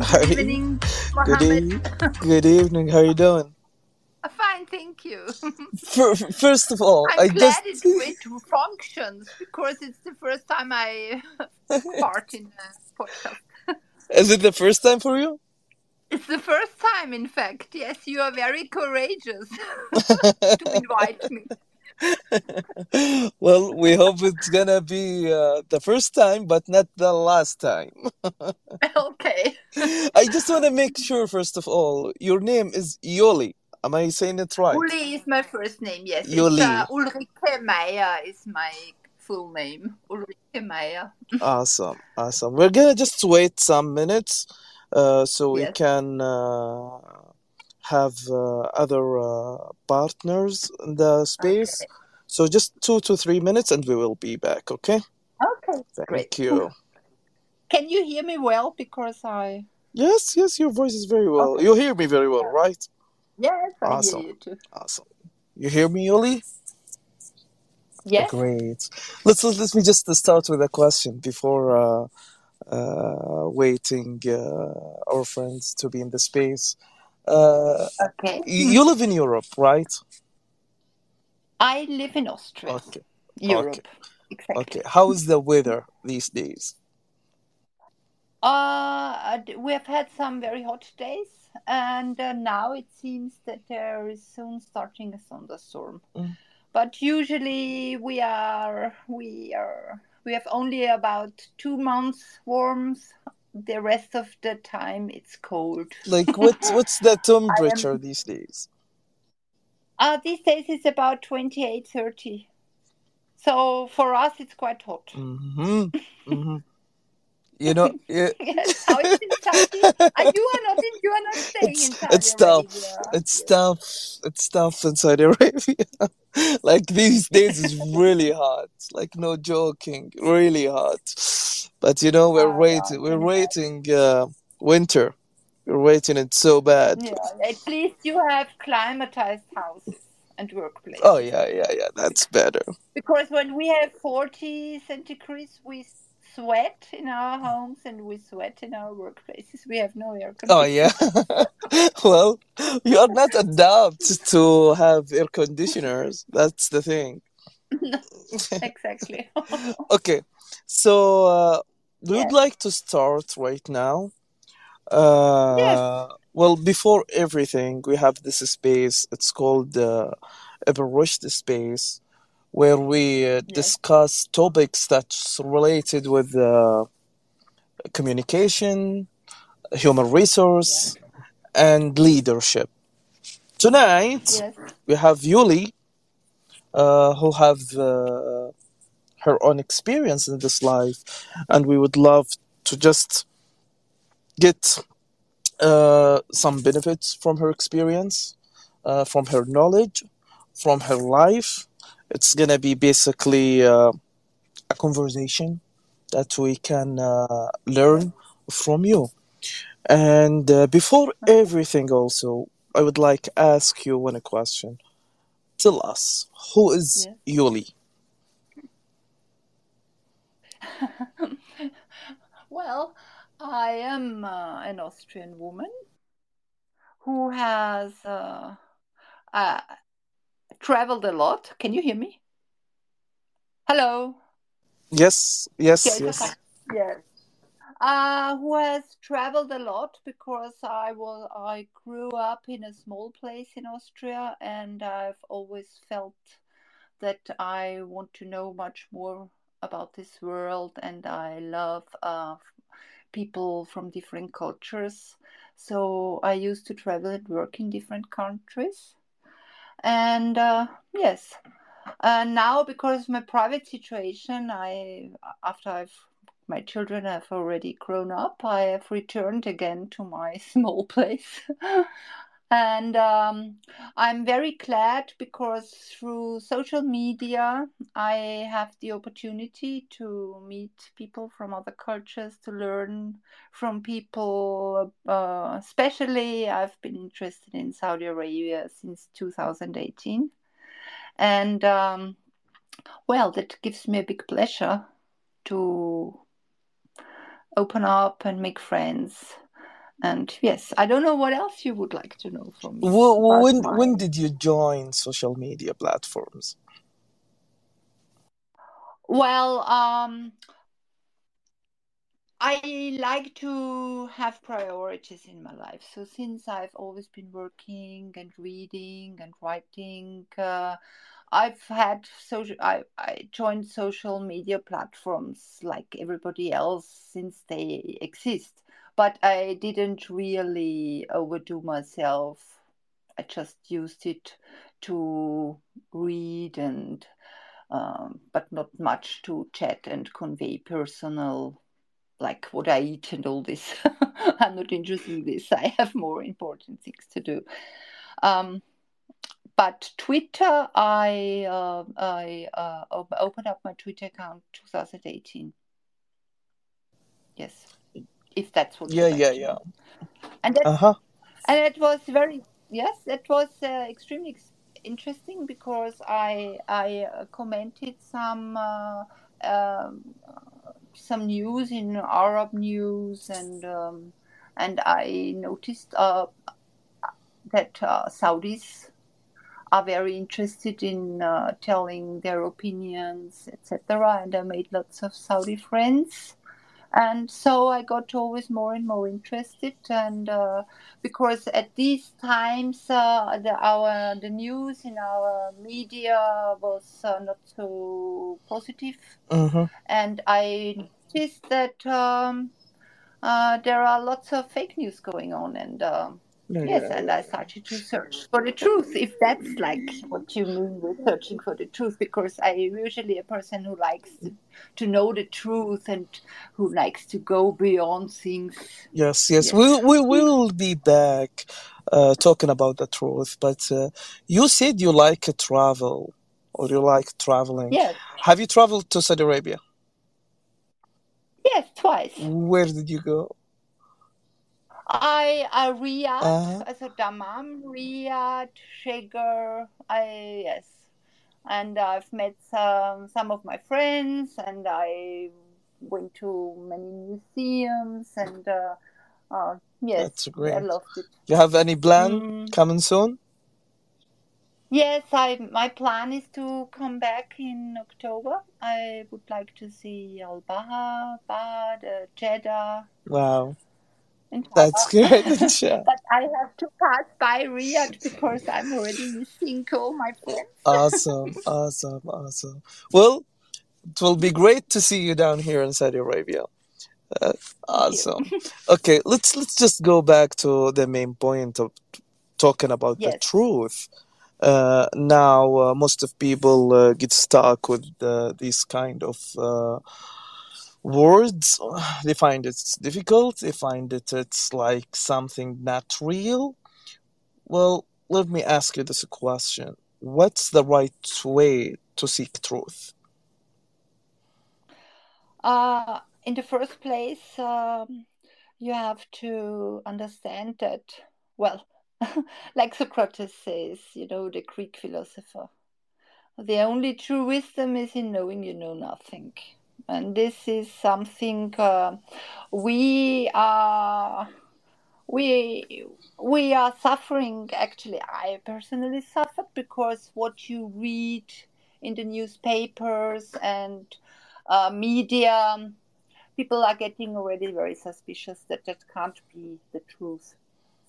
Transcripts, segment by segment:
Hi. Good evening, Good, Mohammed. e- good evening. How are you doing? Fine, thank you. Fir- First of all, I'm I glad just it, it functions because it's the first time I part in a podcast. is it the first time for you? It's the first time, in fact. Yes, you are very courageous to invite me. well, we hope it's gonna be uh, the first time, but not the last time. okay. I just want to make sure, first of all, your name is Ulli. Am I saying it right? Ulli is my first name, yes. Ulli. Uh, Ulrike Meyer is my full name. Ulrike Meyer. Awesome, awesome. We're gonna just wait some minutes, uh, so we can uh, have uh, other uh, partners in the space. Okay. So just two to three minutes, and we will be back. Okay? Okay, Thank great. you. Can you hear me well? Because I. Yes, yes, your voice is very well. Okay. You hear me very well, Yeah. right? Yes, I Awesome. hear you too. Awesome. You hear me, Ulli? Yes. Great. Let's let, let me just start with a question before uh, uh, waiting uh, our friends to be in the space. Uh, Okay. you live in Europe, right? I live in Austria, Okay. Europe. Exactly. Okay. How is the weather these days? Uh, we have had some very hot days, and uh, now it seems that there is soon starting a thunderstorm. Mm. But usually we are we are we have only about two months warms. The rest of the time it's cold. Like, what's what's the temperature these days? Uh, these days it's about 28, 30. So for us it's quite hot. Mm-hmm. Mm-hmm. You know, yeah, yes, how is it in Saudi? And you are not in, you are not staying in it's Saudi it's tough. Arabia. It's tough. It's tough in Saudi Arabia. Like these days is really hot. Like no joking, really hot. But you know, we're yeah, waiting. We're waiting uh, winter. We're waiting it so bad. Yeah, at least you have climatized houses and workplace. Oh yeah, yeah, yeah. That's better. Because when we have 40 centigrades, we sweat in our homes and we sweat in our workplaces. We have no air Oh yeah. Well, you are not adapted to have air conditioners. That's the thing. exactly. Okay, so uh, we would like to start right now. Uh, well, before everything, we have this space. It's called uh, Ibn Rushd space, where we uh, discuss topics that's related with uh, communication, human resource, and leadership. Tonight, yes. we have Ulli, uh, who have uh, her own experience in this life, and we would love to just get uh, some benefits from her experience, uh, from her knowledge, from her life. It's gonna be basically uh, a conversation that we can uh, learn from you. And uh, before everything, also, I would like to ask you one question. Tell us, who is Yes. Ulli? Well, I am uh, an Austrian woman who has uh, traveled a lot. Can you hear me? Hello. Yes, yes, Yes, yes. Yes. uh, who has traveled a lot because I was I grew up in a small place in Austria and I've always felt that I want to know much more about this world and I love uh, people from different cultures. So I used to travel and work in different countries. And uh, yes, uh, now because of my private situation, I after I've my children have already grown up, I have returned again to my small place. And um, I'm very glad because through social media, I have the opportunity to meet people from other cultures, to learn from people. Uh, especially, I've been interested in Saudi Arabia since 2018. And um, well, that gives me a big pleasure to open up and make friends. And yes, I don't know what else you would like to know from me. Wh- When when did you join social media platforms? Well, um, I like to have priorities in my life. So since I've always been working and reading and writing, uh, I've had social. I, I joined social media platforms like everybody else since they exist, but I didn't really overdo myself. I just used it to read and, um, but not much to chat and convey personal, like what I eat and all this. I'm not interested in this. I have more important things to do. Um, but Twitter, I uh, I uh, opened up my Twitter account 2018. Yes, if that's what. Yeah, yeah, yeah. And that, uh huh. And it was very yes, it was uh, extremely interesting because I I uh, commented some. Uh, um, some news in Arab news and um, and I noticed uh, that uh, Saudis are very interested in uh, telling their opinions, etc. And I made lots of Saudi friends. And so I got always more and more interested, and uh, because at these times uh, the our the news in our media was uh, not so positive, Mm-hmm. and I noticed that um, uh, there are lots of fake news going on, and Yes, and I started to search for the truth, if that's like what you mean with searching for the truth, because I am usually a person who likes to, to know the truth and who likes to go beyond things. Yes, yes. Yes. We'll we will be back uh, talking about the truth. But uh, you said you like travel or you like traveling. Yes, Have you traveled to Saudi Arabia? yes, twice. Where did you go? I uh, Riyadh, Uh-huh. also Dammam, Riyadh, Shegar, I yes, and I've met some some of my friends, and I went to many museums, and uh, uh, yes, That's I great. loved it. You have any plan Mm, coming soon? yes, I my plan is to come back in October. I would like to see Al Baha, Bad, uh, Jeddah, Wow. That's good. but I have to pass by Riyadh because I'm already missing all my friends. Awesome, awesome, awesome. Well, it will be great to see you down here in Saudi Arabia. Uh, awesome. Okay, let's let's just go back to the main point of talking about the truth. Uh, now, uh, most of people uh, get stuck with uh, these kind of uh, words. They find it difficult. They find it it's like something not real. Well, let me ask you this question. What's the right way to seek truth? Uh, in the first place, um, you have to understand that, well, like Socrates says, you know, the Greek philosopher, the only true wisdom is in knowing you know nothing. And this is something uh, we are we we are suffering actually i personally suffered because what you read in the newspapers and uh, media people are getting already very suspicious that that can't be the truth.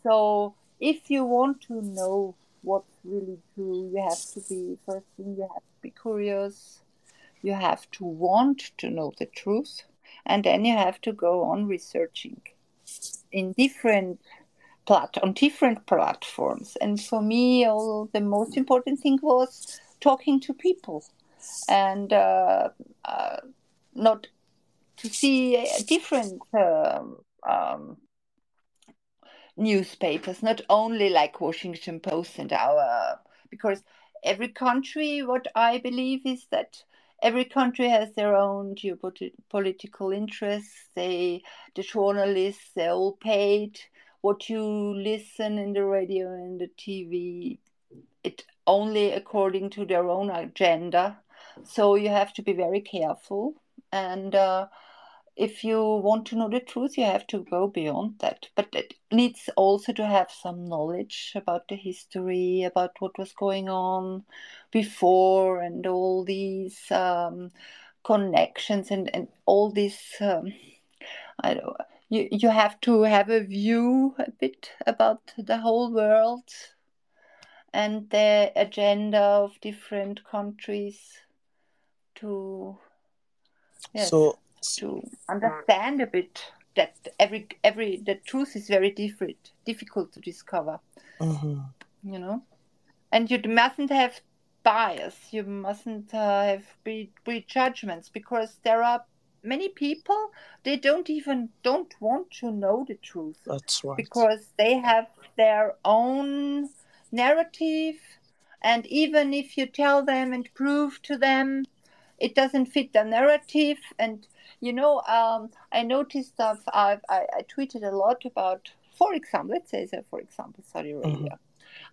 So if you want to know what's really true, you have to be first thing you have to be curious. You have to want to know the truth, and then you have to go on researching in different plat on different platforms. And for me, all the most important thing was talking to people and uh, uh, not to see different um, um, newspapers, not only like Washington Post and our, because every country, what I believe is that every country has their own geopolitical interests. They, the journalists, they're all paid. What you listen in the radio and the TV, it only according to their own agenda. So you have to be very careful. And uh, if you want to know the truth, you have to go beyond that. But it needs also to have some knowledge about the history, about what was going on before, and all these um, connections and, and all this. Um, I don't. You, you have to have a view a bit about the whole world and the agenda of different countries to yes, So, to understand a bit that every every the truth is very different difficult to discover mhm. you know and you mustn't have bias you mustn't uh, have pre- prejudgments because there are many people they don't even don't want to know the truth that's right. because they have their own narrative and even if you tell them and prove to them it doesn't fit the narrative and you know um, i noticed that I've, I, I tweeted a lot about for example let's say so for example saudi Mhm. arabia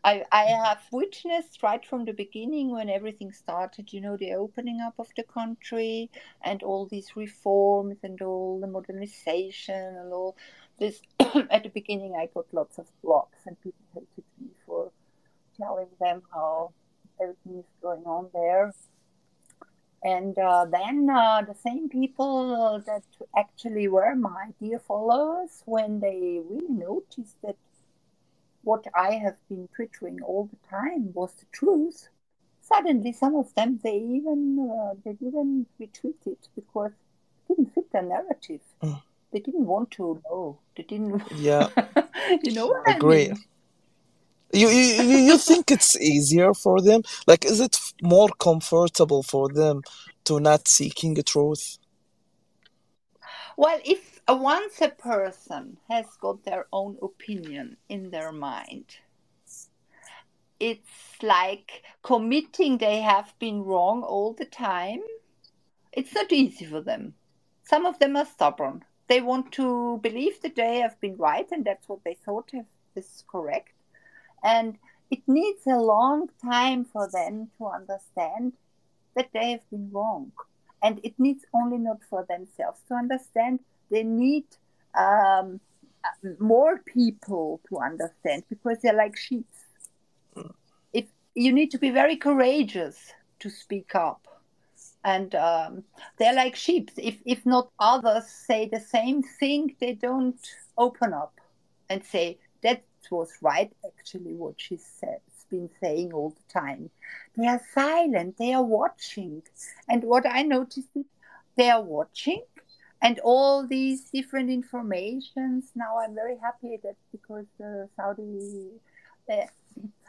I, I have witnessed right from the beginning when everything started, you know, the opening up of the country and all these reforms and all the modernization and all this. At the beginning, I got lots of blogs and people hated me for telling them how everything is going on there. And uh, then uh, the same people that actually were my dear followers, when they really noticed that what I have been twittering all the time was the truth, suddenly some of them they even uh, they didn't retweet it because it didn't fit their narrative. Mm. They didn't want to know. They didn't. Yeah, you know what I mean? You, you you think it's easier for them? Like, is it more comfortable for them to not seeking the truth? Well, if once a person has got their own opinion in their mind, it's like committing they have been wrong all the time. It's not easy for them. Some of them are stubborn. They want to believe that they have been right and that's what they thought is correct. And it needs a long time for them to understand that they have been wrong. And it needs only not for themselves to understand, they need um, more people to understand because they're like sheep. If you need to be very courageous to speak up, and um, they're like sheep. If if not others say the same thing, they don't open up and say that was right. Actually, what she said been saying all the time. They are silent, they are watching. And what I noticed is they are watching and all these different informations. Now I'm very happy that because the Saudi they,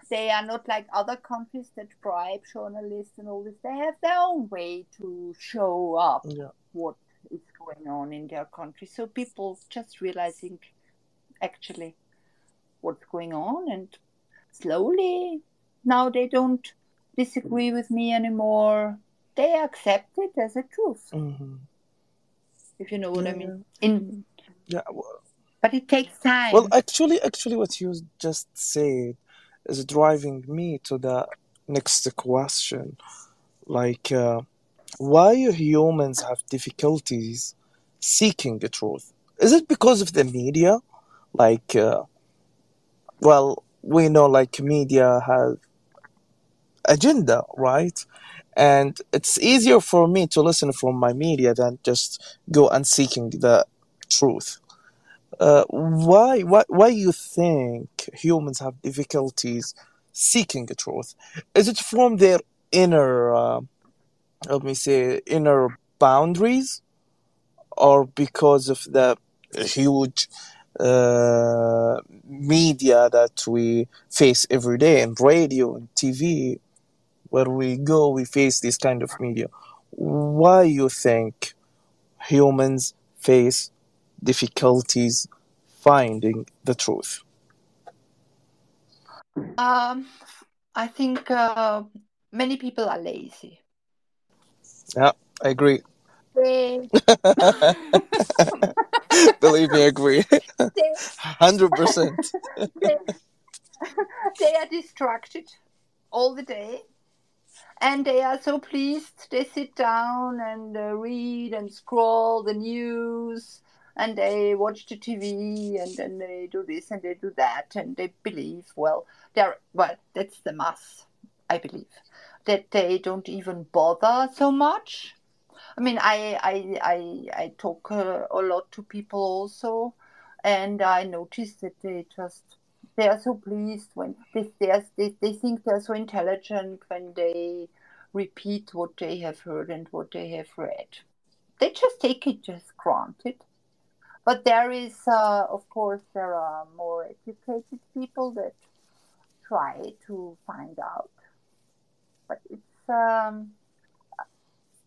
they are not like other countries that bribe journalists and all this. They have their own way to show up Yeah. what is going on in their country. So people just realizing actually what's going on and slowly now they don't disagree with me anymore they accept it as a truth hmm if you know what i mean in yeah. w- but it takes time Well, actually, actually, what you just said is driving me to the next question. Like, uh, why humans have difficulties seeking the truth? Is it because of the media? Like, uh, well, we know like media has agenda, right? and it's easier for me to listen from my media than just go and seeking the truth. Uh, why, why, why you think humans have difficulties seeking the truth? Is it from their inner, uh, let me say, inner boundaries, or because of the huge uh, media that we face every day in radio and TV? Where we go, we face this kind of media. Why you think humans face difficulties finding the truth? Um, I think uh, many people are lazy. Yeah, I agree. Believe me, I agree. 100%. they, they are distracted all the day and they are so pleased they sit down and uh, read and scroll the news and they watch the tv and then they do this and they do that and they believe well they're well that's the mass i believe that they don't even bother so much i mean i i i, I talk uh, a lot to people also and i notice that they just they are so pleased when they, they, are, they, they think they're so intelligent when they repeat what they have heard and what they have read. They just take it as granted. But there is, uh, of course, there are more educated people that try to find out. But it's, um,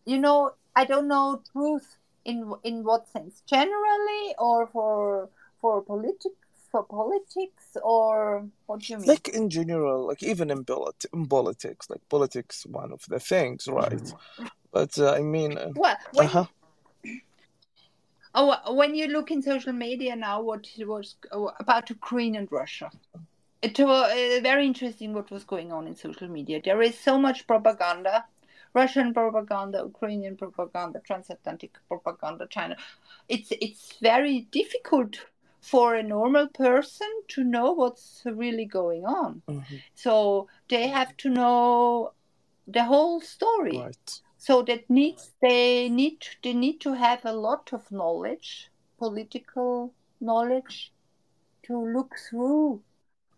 you know, I don't know truth in in what sense, generally or for for politics for politics or what do you mean? Like in general, like even in, polit- in politics, like politics, one of the things, right? But uh, I mean, uh well, when, huh. oh, when you look in social media now, what was oh, about Ukraine and Russia? It was uh, very interesting what was going on in social media. There is so much propaganda, Russian propaganda, Ukrainian propaganda, transatlantic propaganda, China. It's it's very difficult for a normal person to know what's really going on. Mhm. So they have to know the whole story. Right. So that needs they need they need to have a lot of knowledge, political knowledge, to look through,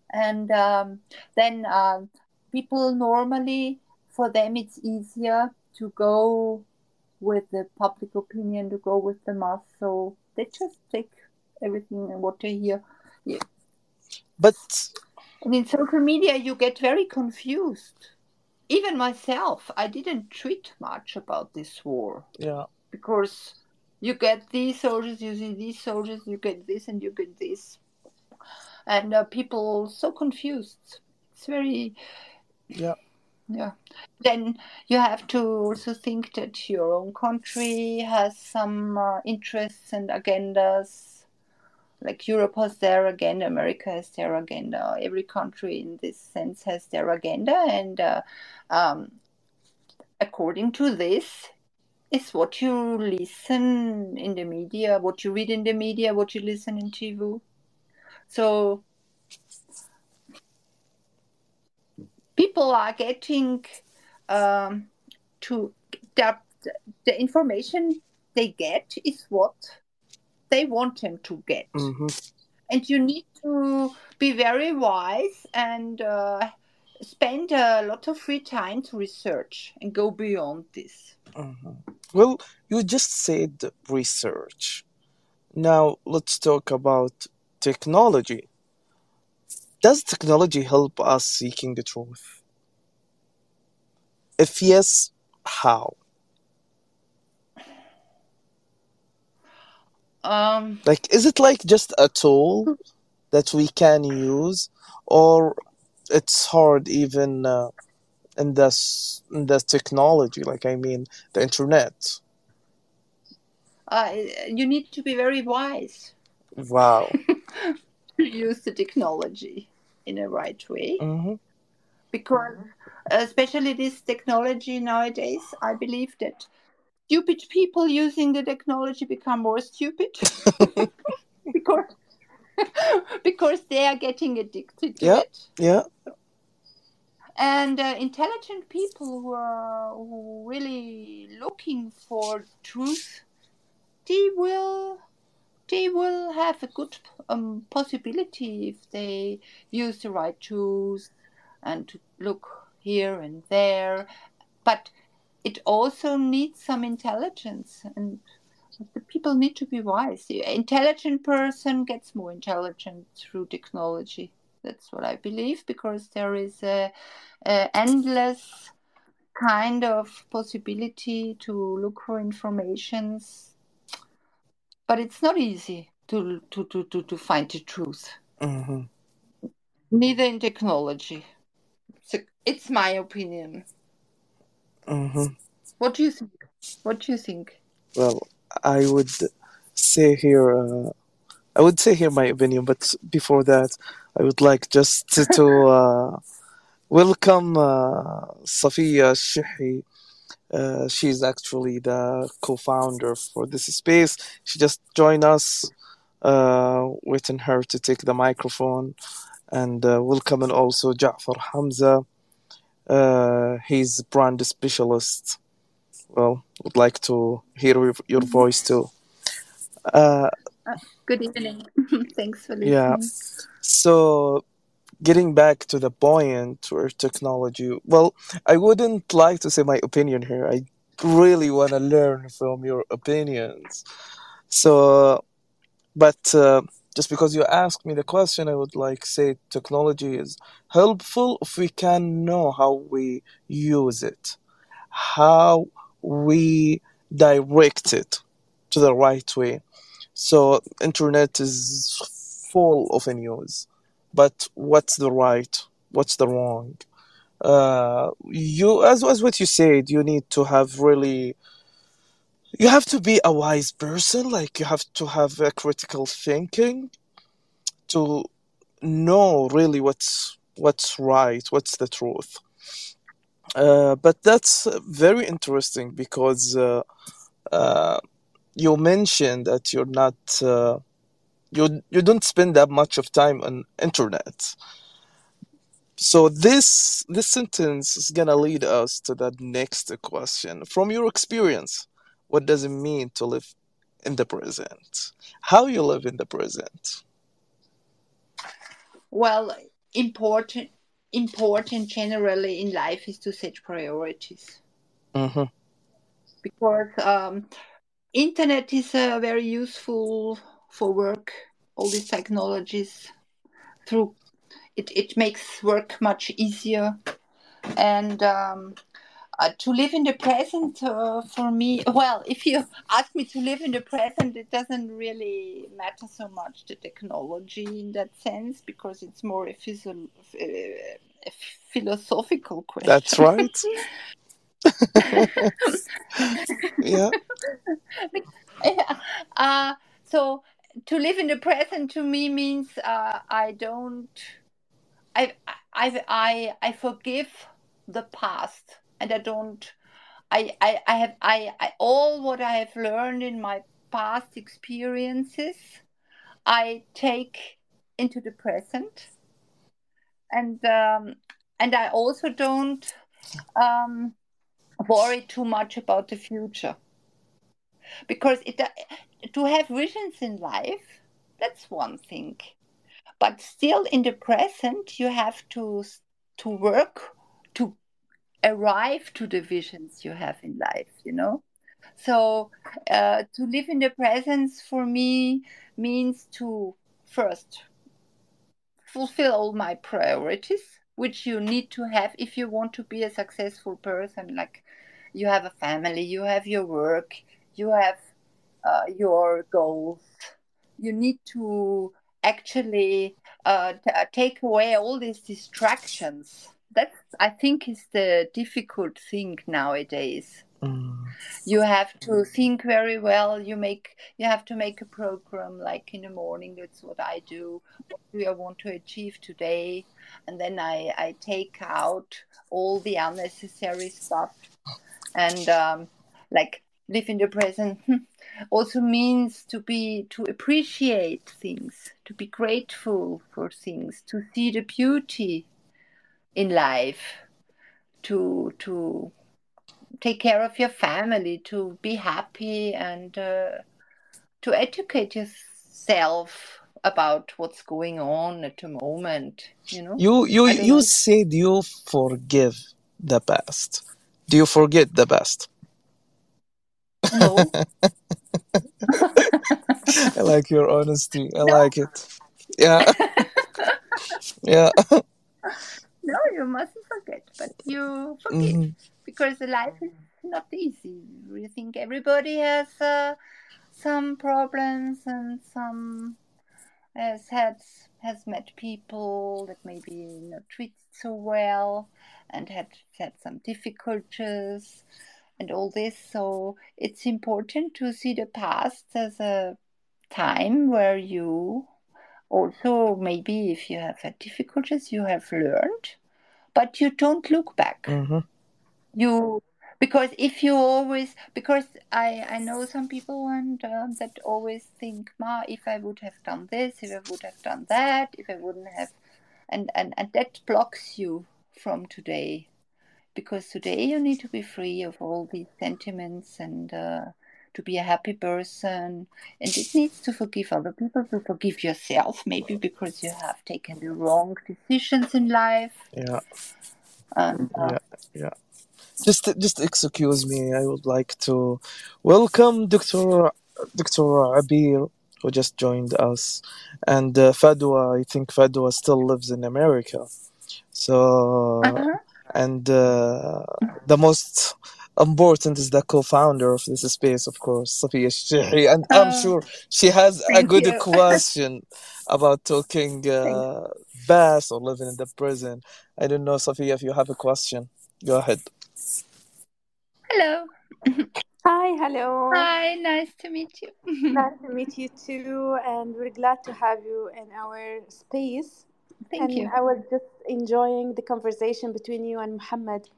and um, then um people normally for them it's easier to go with the public opinion to go with the mass. So they just take everything and what they hear. Yeah. But And in social media, you get very confused. Even myself, I didn't tweet much about this war yeah, because you get these soldiers, you see these soldiers, you get this, and you get this. And uh, people so confused. It's very, yeah, yeah. Then you have to also think that your own country has some uh, interests and agendas like Europe has their agenda, America has their agenda. Every country in this sense has their agenda, and uh, um, according to this, is what you listen in the media, what you read in the media, what you listen in TV. So people are getting um, to that the information they get is what they want them to get. hmm And you need to be very wise and uh, spend a lot of free time to research and go beyond this. hmm Well, you just said research. Now let's talk about technology. Does technology help us seeking the truth? If yes, how? Um, Like, is it like just a tool that we can use, or it's hard even uh, in this in the technology? Like, I mean, the internet. uh, you need to be very wise Wow. to use the technology in a right way hmm because especially this technology nowadays i believe that stupid people using the technology become more stupid because because they are getting addicted to Yeah. it Yeah. and uh, intelligent people who are who really looking for truth they will they will have a good um, possibility if they use the right tools and to look here and there. But it also needs some intelligence and the people need to be wise. The intelligent person gets more intelligent through technology. That's what i believe because there is a, a endless kind of possibility to look for informations but it's not easy to to to to, to find the truth. Hmm neither in technology. So it's my opinion. Hmm what do you think? What do you think? Well, I would say here, uh, I would say here my opinion, but before that, I would like just to, to uh, welcome uh, Safiya Shehi. Uh, she's actually the co-founder for this space. She just joined us, uh, waiting her to take the microphone, and uh, welcoming also Ja'far Hamza. Uh, he's brand specialist. Well, would like to hear your, your voice too. Uh, good evening thanks for listening. yeah. So getting back to the point where technology, well, I wouldn't like to say my opinion here. I really want to learn from your opinions. So, but uh, just because you asked me the question, I would like say technology is helpful if we can know how we use it, how we direct it to the right way. So internet is full of news, but what's the right? What's the wrong? Uh, you as as what you said, you need to have really you have to be a wise person. Like you have to have a critical thinking to know really what's what's right, what's the truth. Uh, but that's very interesting because uh, uh, you mentioned that you're not uh, you you don't spend that much of time on internet. So this this sentence is gonna lead us to that next question. From your experience, what does it mean to live in the present? How you live in the present? well important important generally in life is to set priorities hmm because um, internet is a very useful for work all these technologies through it, it makes work much easier and um, uh, to live in the present uh, for me well if you ask me to live in the present it doesn't really matter so much the technology in that sense because it's more a, physio- a philosophical question That's right. Yeah. yeah. Uh, so to live in the present to me means uh, I don't I I I I forgive the past and I don't I I, I have I, I all what I have learned in my past experiences I take into the present. And um, and I also don't um, worry too much about the future because it to have visions in life that's one thing. But still in the present you have to to work to arrive to the visions you have in life you know? So uh, to live in the presence for me means to first fulfill all my priorities which you need to have if you want to be a successful person like you have a family you have your work you have uh, your goals. You need to actually uh, t- uh, take away all these distractions. That's i think is the difficult thing nowadays. Mm. you have to think very well. You make you have to make a program like in the morning that's what i do. What do i want to achieve today? And then i i take out all the unnecessary stuff. And um, like live in the present also means to be to appreciate things to be grateful for things to see the beauty in life to to take care of your family, to be happy, and uh, to educate yourself about what's going on at the moment. You know, You you you know. said you forgive the past. Do you forget the past? No, I like your honesty. I no, like it. Yeah, yeah. no. You mustn't forget, but you forgive hmm because life is not easy. You think everybody has uh, some problems and some has had has met people that maybe not treated so well and had had some difficulties and all this. So it's important to see the past as a time where you also maybe if you have had difficulties you have learned, but you don't look back. hmm You because if you always because I I know some people and um, that always think, Ma, if I would have done this, if I would have done that, if I wouldn't have, and and and that blocks you from today because today you need to be free of all these sentiments and uh, to be a happy person and it needs to forgive other people to forgive yourself maybe because you have taken the wrong decisions in life Yeah, and uh, yeah, yeah. Just just excuse me. I would like to welcome Dr. Dr. Abir, who just joined us, and uh, Fadwa. I think Fadwa still lives in America. So, uh-huh. And uh, the most important is the co-founder of this space, of course, Safiya Shehi, and I'm Oh, sure she has a good you question about talking Thank uh, bass or living in the prison. I don't know, Safiya, if you have a question, go ahead. hello Hi, hello. hi nice to meet you Nice to meet you too, and we're glad to have you in our space. Thank And you I was just enjoying the conversation between you and Muhammad.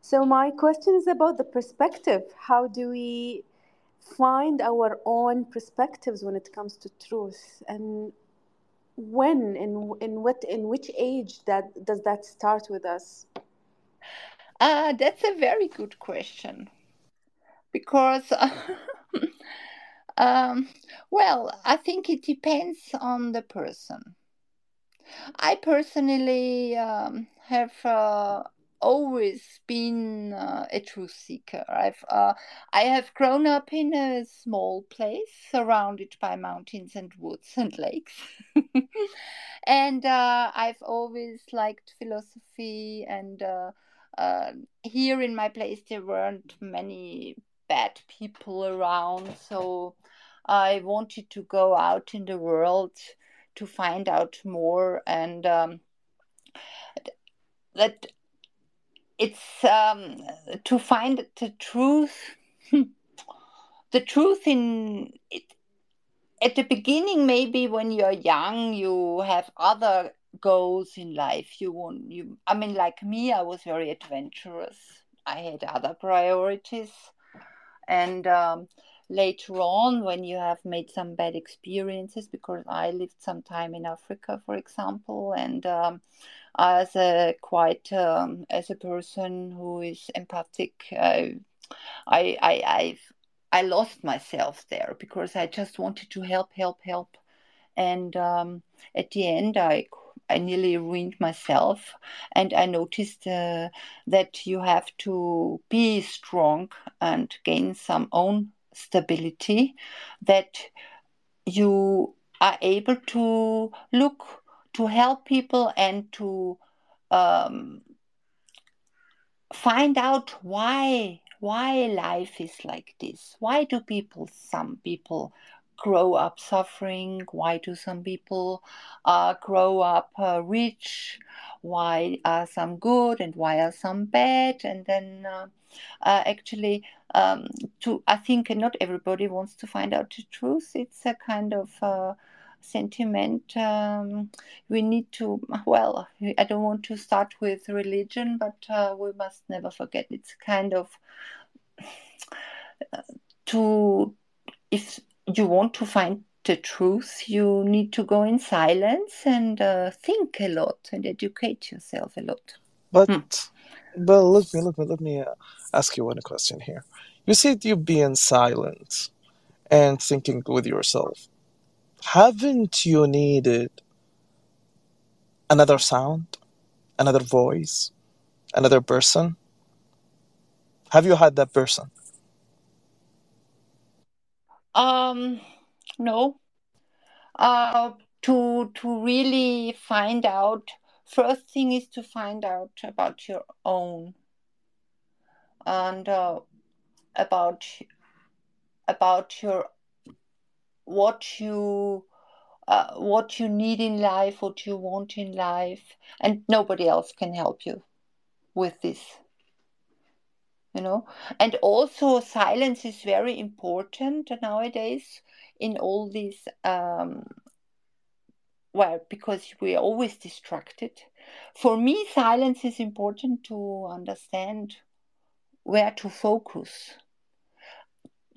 So, my question is about the perspective. How do we find our own perspectives when it comes to truth? And when, in, in what, in which age that does that start with us? uh, that's a very good question because um, well i think it depends on the person I personally um, have uh, always been uh, a truth seeker. I've uh, I have grown up in a small place surrounded by mountains and woods and lakes, and uh, I've always liked philosophy. And uh, uh, here in my place, there weren't many bad people around, so I wanted to go out in the world to find out more and um, that it's um, to find the truth the truth in it at the beginning maybe when you're young you have other goals in life. You want you i mean like me i was very adventurous. I had other priorities. And um, later on when you have made some bad experiences because i lived some time in africa for example and um, as a quite um, as a person who is empathic I, I i i've i lost myself there because i just wanted to help help help. And um, at the end i I nearly ruined myself, and I noticed uh, that you have to be strong and gain some own stability, that you are able to look to help people and to um, find out why why life is like this. Why do people? Some people grow up suffering. Why do some people uh, grow up uh, rich? Why are some good and why are some bad? And then uh, uh, actually, um, to I think not everybody wants to find out the truth. It's a kind of uh, sentiment um, we need to well i don't want to start with religion but uh, we must never forget it's kind of uh, to if you want to find the truth you need to go in silence and uh, think a lot and educate yourself a lot But Hmm. Well, let me let me let me uh, ask you one question here. You said you being silent and thinking with yourself. Haven't you needed another sound, another voice, another person? Have you had that person? Um, no. Uh, to to really find out. First thing is to find out about your own and uh, about about your what you uh, what you need in life, what you want in life, and nobody else can help you with this. You know, and also silence is very important nowadays in all these. Um, well, because we're always distracted. For me, silence is important to understand where to focus.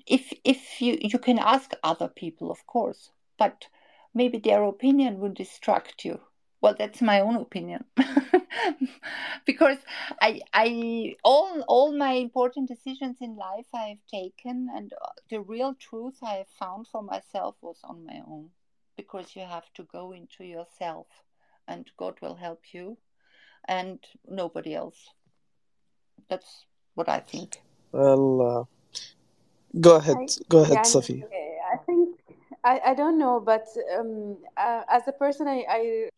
If if you you can ask other people, of course, but maybe their opinion will distract you. Well, that's my own opinion, because I I all all my important decisions in life I have taken, and the real truth I have found for myself was on my own, because you have to go into yourself, and God will help you, and nobody else. That's what I think. Well, uh, go ahead, I, go ahead, yeah, Sophie. I think I, I don't know, but um, uh, as a person, I, I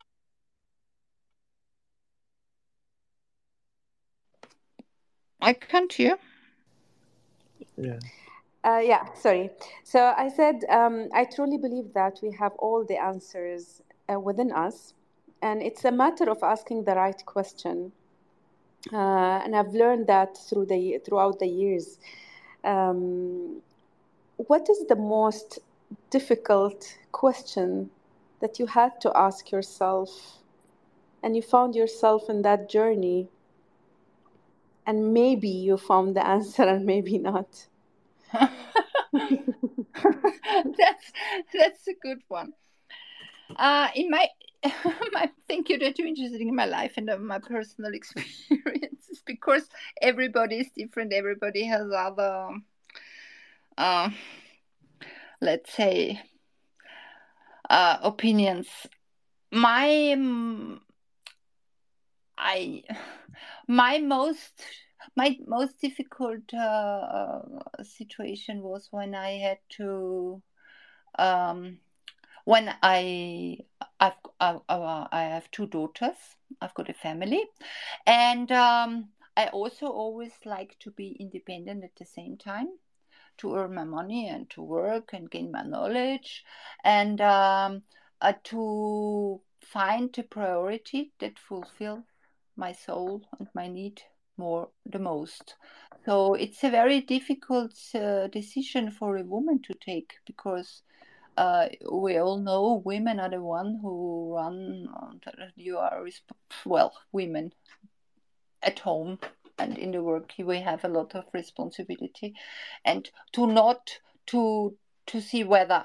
I can't hear. Yeah. Uh, yeah, sorry. So I said um, I truly believe that we have all the answers uh, within us, and it's a matter of asking the right question. Uh, and I've learned that through the throughout the years. Um, what is the most difficult question that you had to ask yourself, and you found yourself in that journey, and maybe you found the answer, and maybe not. that's that's a good one. Uh, in my, you that you're interested in my life and uh, my personal experiences because everybody is different. Everybody has other, uh, let's say, uh, opinions. My, um, I, my most my most difficult uh, situation was when I had to um, when I I've I, I have two daughters. I've got a family, and um, I also always like to be independent at the same time, to earn my money and to work and gain my knowledge, and um, uh, to find a priority that fulfills my soul and my need more the most. So it's a very difficult uh, decision for a woman to take because uh, we all know women are the one who run. You are well, women at home and in the work we have a lot of responsibility, and to not to to see whether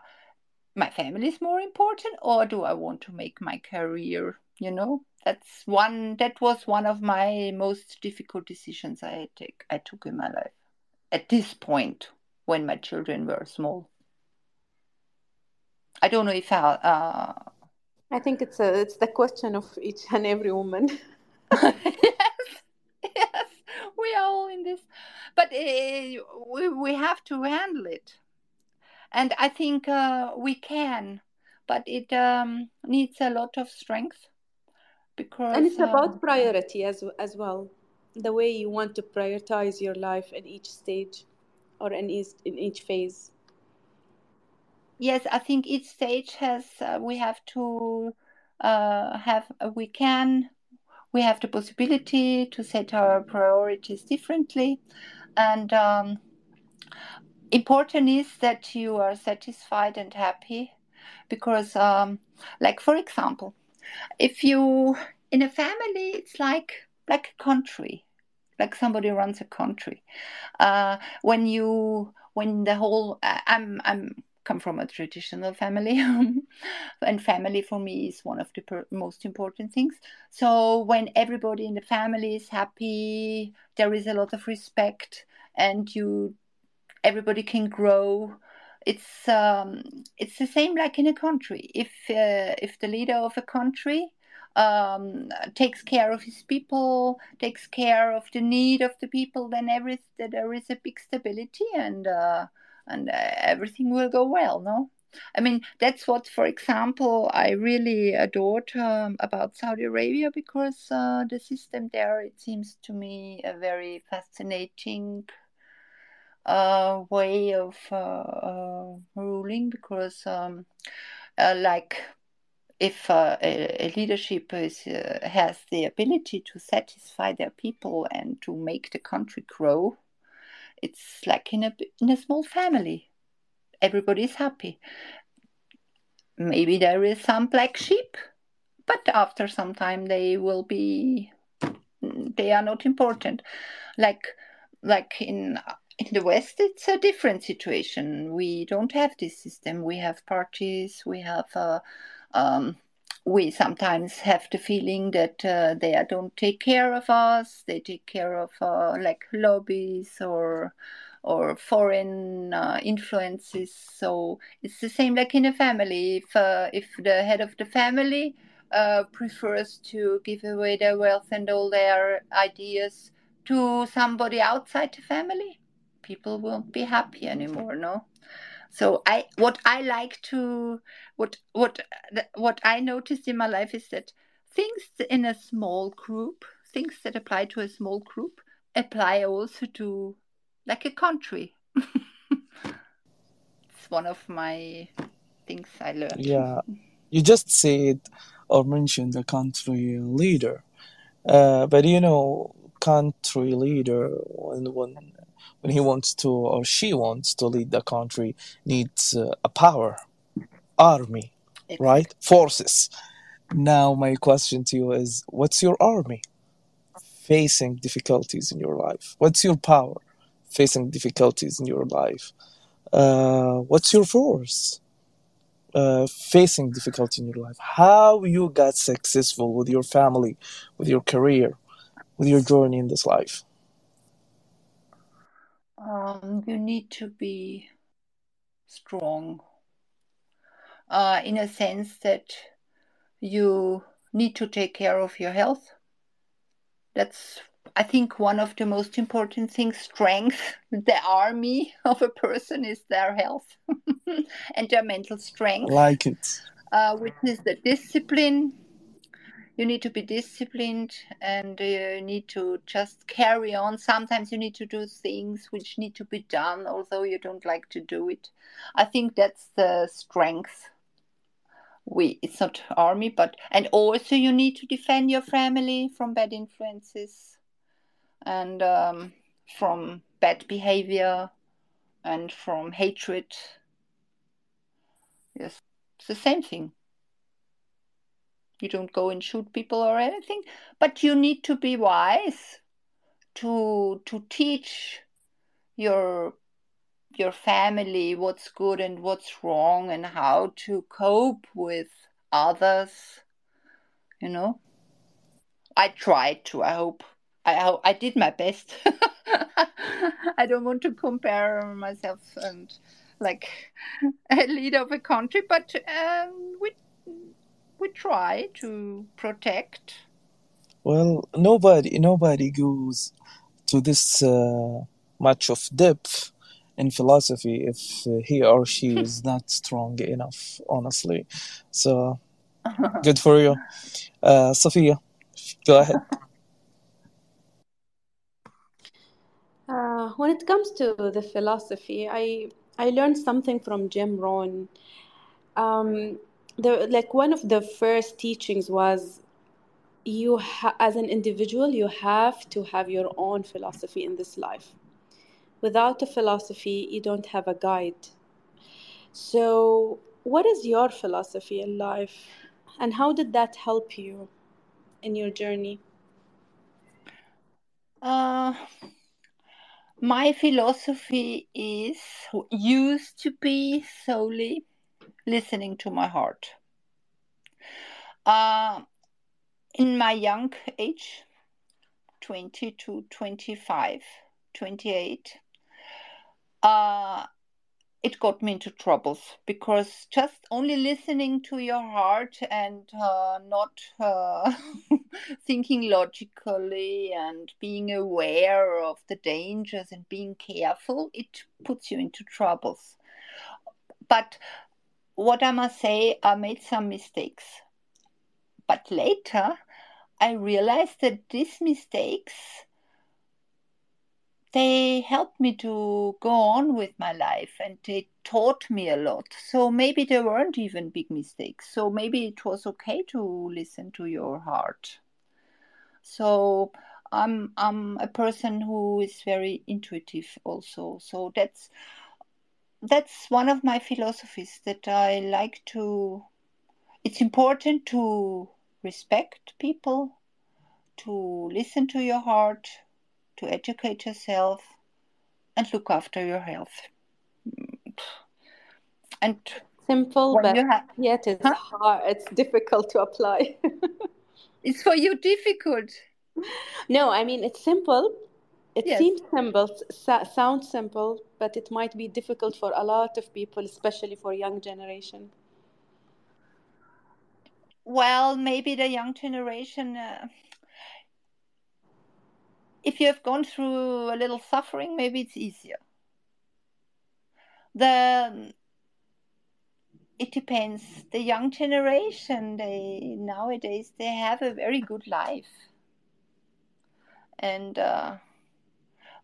my family is more important or do I want to make my career. You know, that's one that was one of my most difficult decisions I take I took in my life at this point when my children were small. I don't know if I. Uh... I think it's a it's the question of each and every woman. yes, yes, we are all in this, but uh, we we have to handle it, and I think uh, we can, but it um, needs a lot of strength because and it's uh, about priority as as well. The way you want to prioritize your life in each stage or in each in each phase. Yes i think each stage has uh, we have to uh, have uh, we can we have the possibility to set our priorities differently. And um, important is that you are satisfied and happy because um, like for example if you in a family it's like like a country like somebody runs a country uh, when you when the whole uh, i'm i'm come from a traditional family, and family for me is one of the per- most important things. So when everybody in the family is happy, there is a lot of respect, and you everybody can grow. It's um, it's the same like in a country. If uh, if the leader of a country um, takes care of his people, takes care of the need of the people, then every there is a big stability and uh, and uh, everything will go well. No, I mean that's what, for example, I really adored um, about Saudi Arabia because uh, the system there it seems to me a very fascinating uh, way of uh, uh, ruling because um, uh, like if a, a, leadership is, has the ability to satisfy their people and to make the country grow, it's like in a in a small family. Everybody is happy. Maybe there is some black sheep, but after some time they will be. They are not important, like like in in the West, it's a different situation. We don't have this system. We have parties. We have. Uh, um, we sometimes have the feeling that uh, they don't take care of us. They take care of uh, like lobbies or or foreign uh, influences. So it's the same like in a family. If uh, if the head of the family uh, prefers to give away their wealth and all their ideas to somebody outside the family, people won't be happy anymore. No. So I what I like to what what what I noticed in my life is that things in a small group, things that apply to a small group, apply also to like a country. it's one of my things I learned. Yeah, you just said or mentioned the country leader, uh, but you know, country leader when when when he wants to or she wants to lead the country needs uh, a power army right? Forces. Now my question to you is what's your army facing difficulties in your life? What's your power facing difficulties in your life? Uh, what's your force uh, facing difficulty in your life? How you got successful with your family with your career with your journey in this life um, you need to be strong uh, in a sense that you need to take care of your health. That's, I think, one of the most important things. Strength, the army of a person is their health and their mental strength. Like it. Uh, which is the discipline you need to be disciplined and you need to just carry on. Sometimes you need to do things which need to be done although you don't like to do it. I think that's the strength. We it's not army but and also you need to defend your family from bad influences and um, from bad behavior and from hatred. Yes it's the same thing you don't go and shoot people or anything but you need to be wise to to teach your your family what's good and what's wrong and how to cope with others you know? I tried to i hope i i did my best. I don't want to compare myself and like a leader of a country but um, we we try to protect. Well, nobody nobody goes to this uh, much of depth in philosophy if uh, he or she is not strong enough, honestly. So good for you, uh, Sophia. Go ahead. Uh, when it comes to the philosophy, I I learned something from Jim Rohn. Um, the like one of the first teachings was you ha- as an individual you have to have your own philosophy in this life. Without a philosophy you don't have a guide. So what is your philosophy in life? And how did that help you in your journey? Uh, my philosophy is used to be solely listening to my heart. Uh, in my young age, 20 to 25, 28, uh, it got me into troubles because just only listening to your heart and uh, not uh, thinking logically and being aware of the dangers and being careful, it puts you into troubles. But what I must say, I made some mistakes. But later, I realized that these mistakes they helped me to go on with my life and they taught me a lot. So maybe there weren't even big mistakes. So maybe it was okay to listen to your heart. So I'm I'm a person who is very intuitive also. So that's that's one of my philosophies that I like to it's important to respect people, to listen to your heart, to educate yourself and look after your health. And Simple, but you have, yet it's huh? hard. It's difficult to apply. it's for you difficult. no, I mean it's simple. It Yes. seems simple, sounds simple, but it might be difficult for a lot of people, especially for young generation. Well, maybe the young generation, uh, if you have gone through a little suffering, maybe it's easier. The it depends. The young generation, they nowadays they have a very good life, and uh,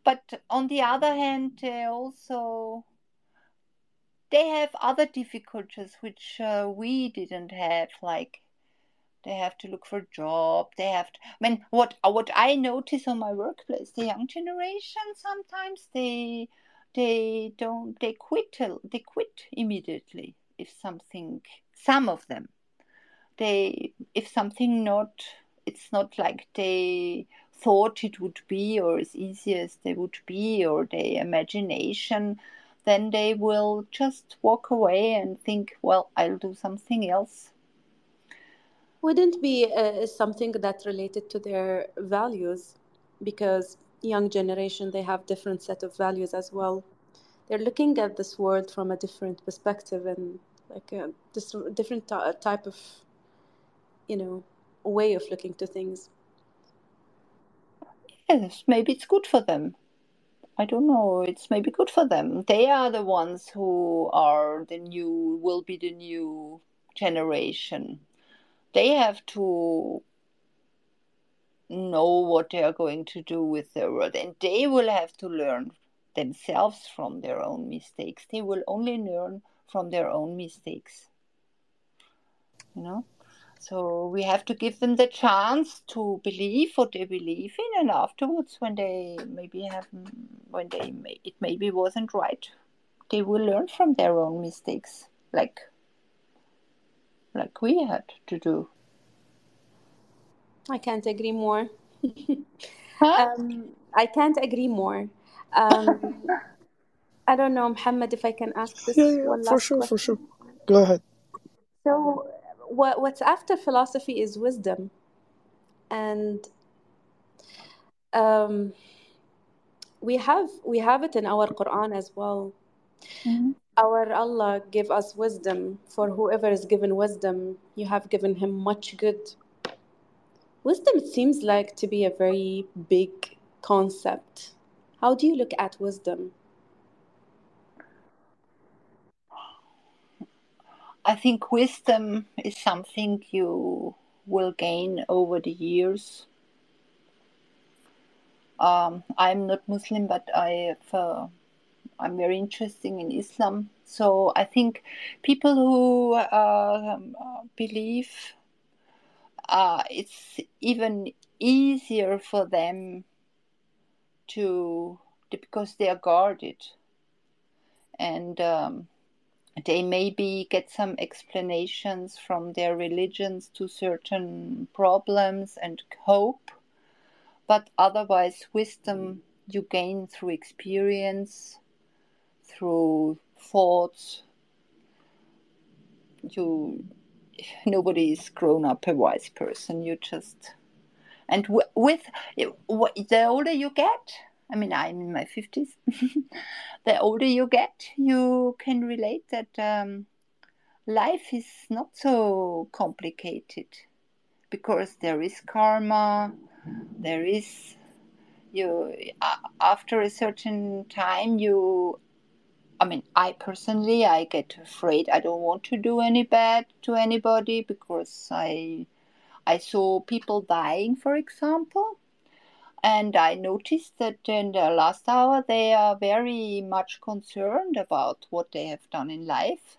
but on the other hand, they also they have other difficulties which uh, we didn't have, like they have to look for a job. They have to. I mean, what what I notice on my workplace, the young generation sometimes they they don't they quit they quit immediately if something some of them they if something not it's not like they thought it would be or as easy as they would be or their imagination then they will just walk away and think well i'll do something else Wouldn't be uh, something that related to their values, because young generation they have different set of values as well. They're looking at this world from a different perspective and like a different ty- type of, you know, way of looking to things. Yes maybe it's good for them. I don't know it's maybe good for them. They are the ones who are the new will be the new generation. They have to know what they are going to do with their world and they will have to learn themselves from their own mistakes. They will only learn from their own mistakes. You know so we have to give them the chance to believe what they believe in and afterwards when they maybe have when they may, it maybe wasn't right they will learn from their own mistakes like like we had to do I can't agree more. huh? Um, I can't agree more. Um, I don't know, Mohammed, if I can ask this Yeah, yeah, one for last sure, for sure. Go ahead. So, what what's after philosophy is wisdom, and um, we have we have it in our Quran as well. Mhm. Our Allah give us wisdom. For whoever is given wisdom, you have given him much good. Wisdom seems like to be a very big concept. How do you look at wisdom? I think wisdom is something you will gain over the years. Um, I'm not Muslim, but I uh, I'm very interested in Islam. So I think people who uh, um, believe uh, it's even easier for them to because they are guarded and um, they maybe get some explanations from their religions to certain problems and cope but otherwise wisdom you gain through experience, through thoughts. You nobody is grown up a wise person. You just and with the older you get, I mean, I'm in my fifties. the older you get, you can relate that um, life is not so complicated because there is karma, there is you after a certain time you I mean, I personally, I get afraid. I don't want to do any bad to anybody because I, I saw people dying, for example, and I noticed that in the last hour they are very much concerned about what they have done in life.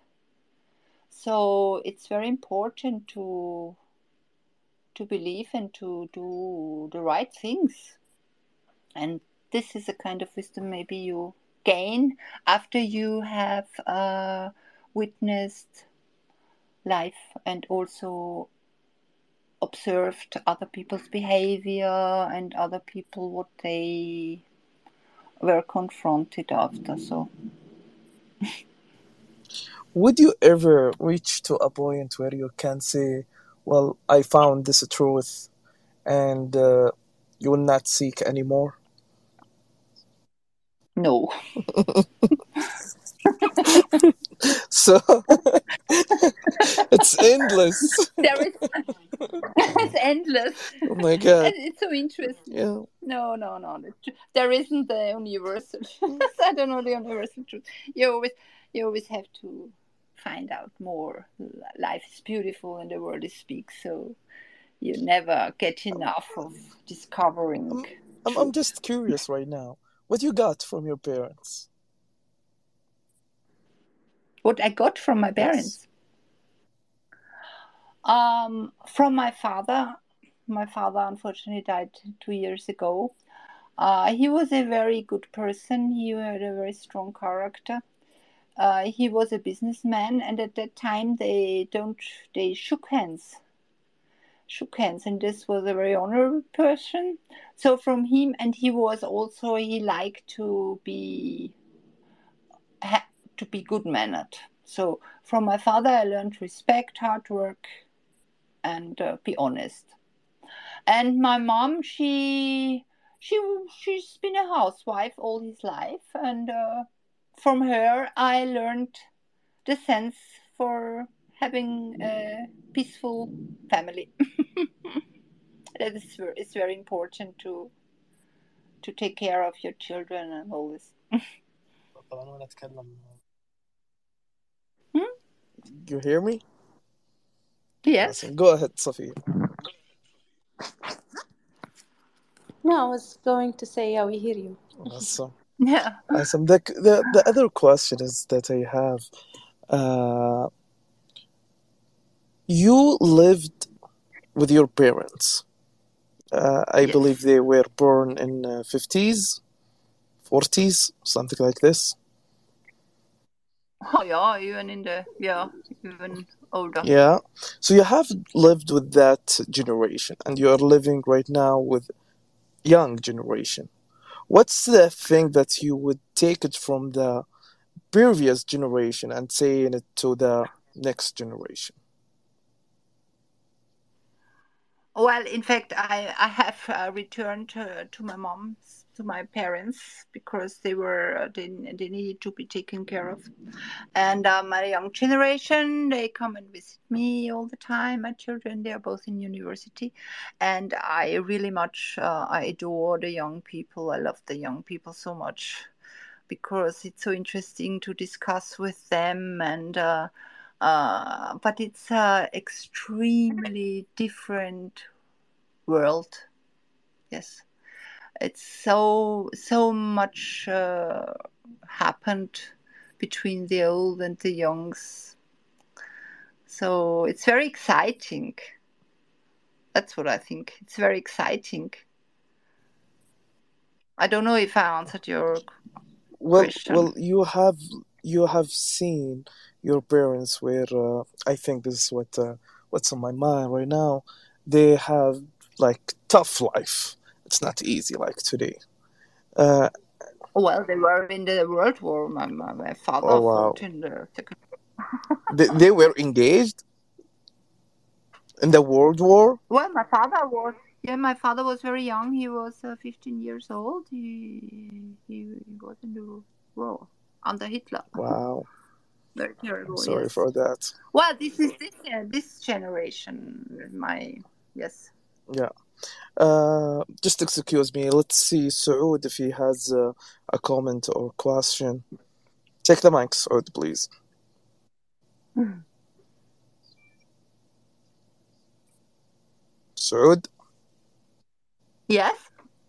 So it's very important to to believe and to do the right things. And this is a kind of wisdom maybe you gain after you have uh, witnessed life and also observed other people's behavior and other people what they were confronted after so would you ever reach to a point where you can say well i found this truth and uh, you will not seek anymore no. so it's endless. There is it's endless. Oh my god. And it's so interesting. Yeah. No, no, no. There isn't the universal I don't know the universal truth. You always you always have to find out more. Life is beautiful and the world is big, so you never get enough of discovering. I'm, I'm, I'm just curious right now what you got from your parents? What I got from my parents? Yes. Um, from my father. My father unfortunately died two years ago. Uh, he was a very good person. He had a very strong character. Uh, he was a businessman, and at that time they don't they shook hands shook hands and this was a very honorable person so from him and he was also he liked to be to be good mannered so from my father i learned respect hard work and uh, be honest and my mom she she she's been a housewife all his life and uh, from her i learned the sense for having a peaceful family. that is it's very important to to take care of your children and all this. You hear me? Yes. Go ahead, Sophia. No, I was going to say, yeah, we hear you. Awesome. Yeah. Awesome. The, the, the other question is that I have uh, you lived with your parents. Uh, I yes. believe they were born in uh, 50s, 40s, something like this. Oh yeah, even in the yeah, even older. Yeah. So you have lived with that generation and you are living right now with young generation. What's the thing that you would take it from the previous generation and saying it to the next generation? Well, in fact, I, I have uh, returned to, to my mom's, to my parents, because they were uh, they, they needed to be taken care of. And uh, my young generation, they come and visit me all the time. My children, they are both in university, and I really much uh, I adore the young people. I love the young people so much because it's so interesting to discuss with them and uh, uh, but it's an extremely different world. Yes, it's so so much uh, happened between the old and the youngs. So it's very exciting. That's what I think. It's very exciting. I don't know if I answered your well, question. Well, you have you have seen your parents where uh, I think this is what uh, what's on my mind right now. They have like tough life. It's not easy like today. Uh, Well, they were in the World War. My, my, my father oh wow. fought in the Second They, they were engaged in the World War. Well, my father was. Yeah, my father was very young. He was uh, 15 years old. He, he he was in the war under Hitler. Wow. Very I'm terrible. sorry Yes. for that. Well, this is this uh, this generation. My yes. Yeah. Uh, just excuse me. Let's see Saud if he has uh, a comment or question. Take the mic, Saud, please. Saud, Yes.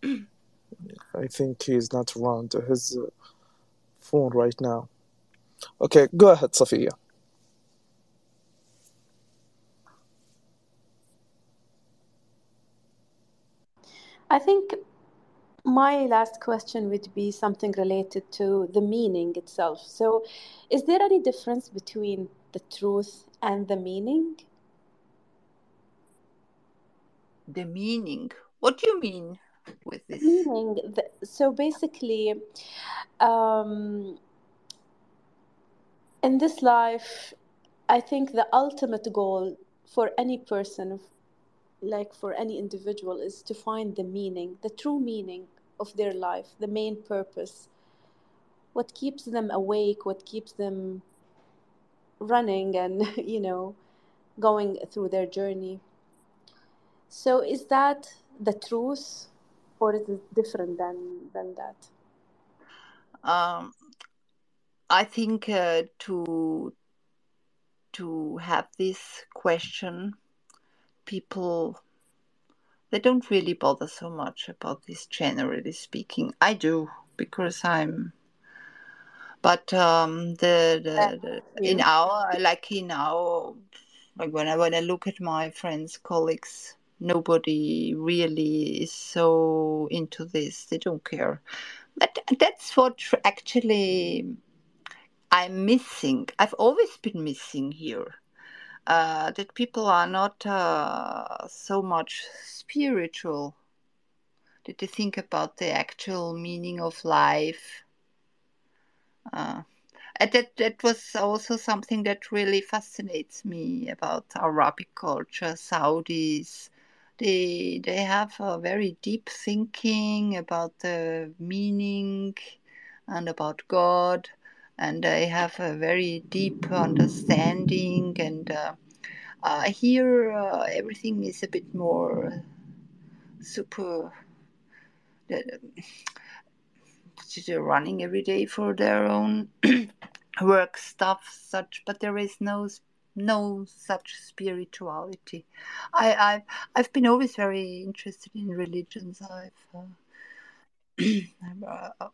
I think he's not around his uh, phone right now. Okay, go ahead, Safia. I think my last question would be something related to the meaning itself. So, is there any difference between the truth and the meaning? The meaning. What do you mean with this? Meaning, the, so basically, um, in this life, I think the ultimate goal for any person, like for any individual, is to find the meaning, the true meaning of their life, the main purpose, what keeps them awake, what keeps them running and, you know, going through their journey. So, is that the truth, or is it different than than that? Um, I think uh, to to have this question, people they don't really bother so much about this. Generally speaking, I do because I'm. But um, the, the, the in our like in our like when I when I look at my friends, colleagues, nobody really is so into this. They don't care. But that's what actually I'm missing. I've always been missing here. Uh, that people are not uh, so much spiritual. That they think about the actual meaning of life. Uh, that that was also something that really fascinates me about Arabic culture, Saudis. They they have a very deep thinking about the meaning and about God, and I have a very deep understanding. And uh, uh, here uh, everything is a bit more super. They're running every day for their own work stuff, such, but there is no no such spirituality. I I've I've been always very interested in religions. I've uh, uh,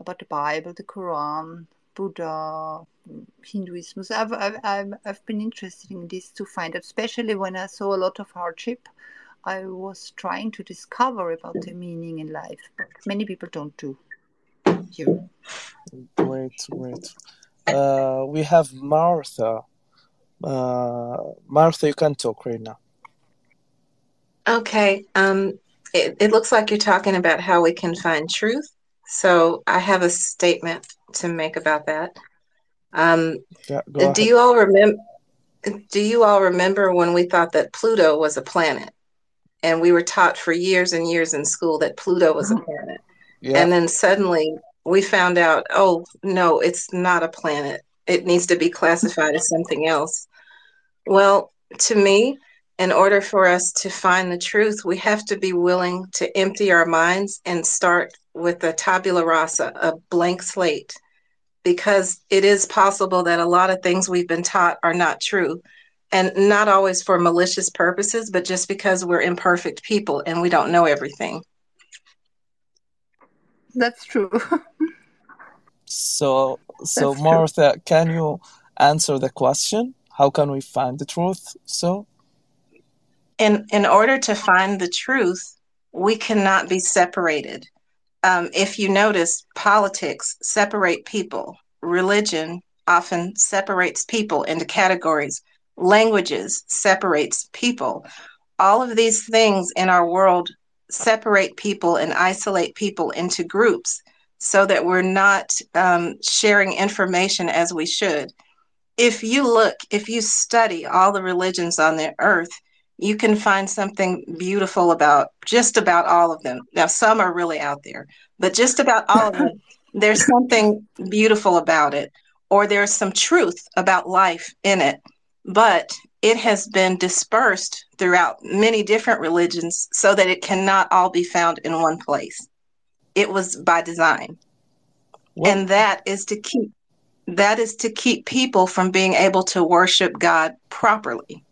about the Bible, the Quran, Buddha, Hinduism. So I've, I've, I've, I've been interested in this to find out, especially when I saw a lot of hardship. I was trying to discover about the meaning in life, but many people don't do. Here. Great, great. Uh, we have Martha. Uh, Martha, you can talk right now. Okay. Um, it, it looks like you're talking about how we can find truth. So I have a statement to make about that. Um, Yeah, do ahead. you all remember? Do you all remember when we thought that Pluto was a planet, and we were taught for years and years in school that Pluto was a planet, Yeah, and then suddenly we found out, oh no, it's not a planet. It needs to be classified as something else. Well, to me, in order for us to find the truth, we have to be willing to empty our minds and start with a tabula rasa, a blank slate, because it is possible that a lot of things we've been taught are not true. And not always for malicious purposes, but just because we're imperfect people and we don't know everything. That's true. so so That's true. Martha, can you answer the question? How can we find the truth? So, In, in order to find the truth, we cannot be separated. Um, if you notice, politics separate people. Religion often separates people into categories. Languages separates people. All of these things in our world separate people and isolate people into groups so that we're not um, sharing information as we should. If you look, if you study all the religions on the earth, you can find something beautiful about just about all of them. Now, some are really out there, but just about all of them, there's something beautiful about it, or there's some truth about life in it. But it has been dispersed throughout many different religions so that it cannot all be found in one place it was by design. What? And that is to keep that is to keep people from being able to worship God properly.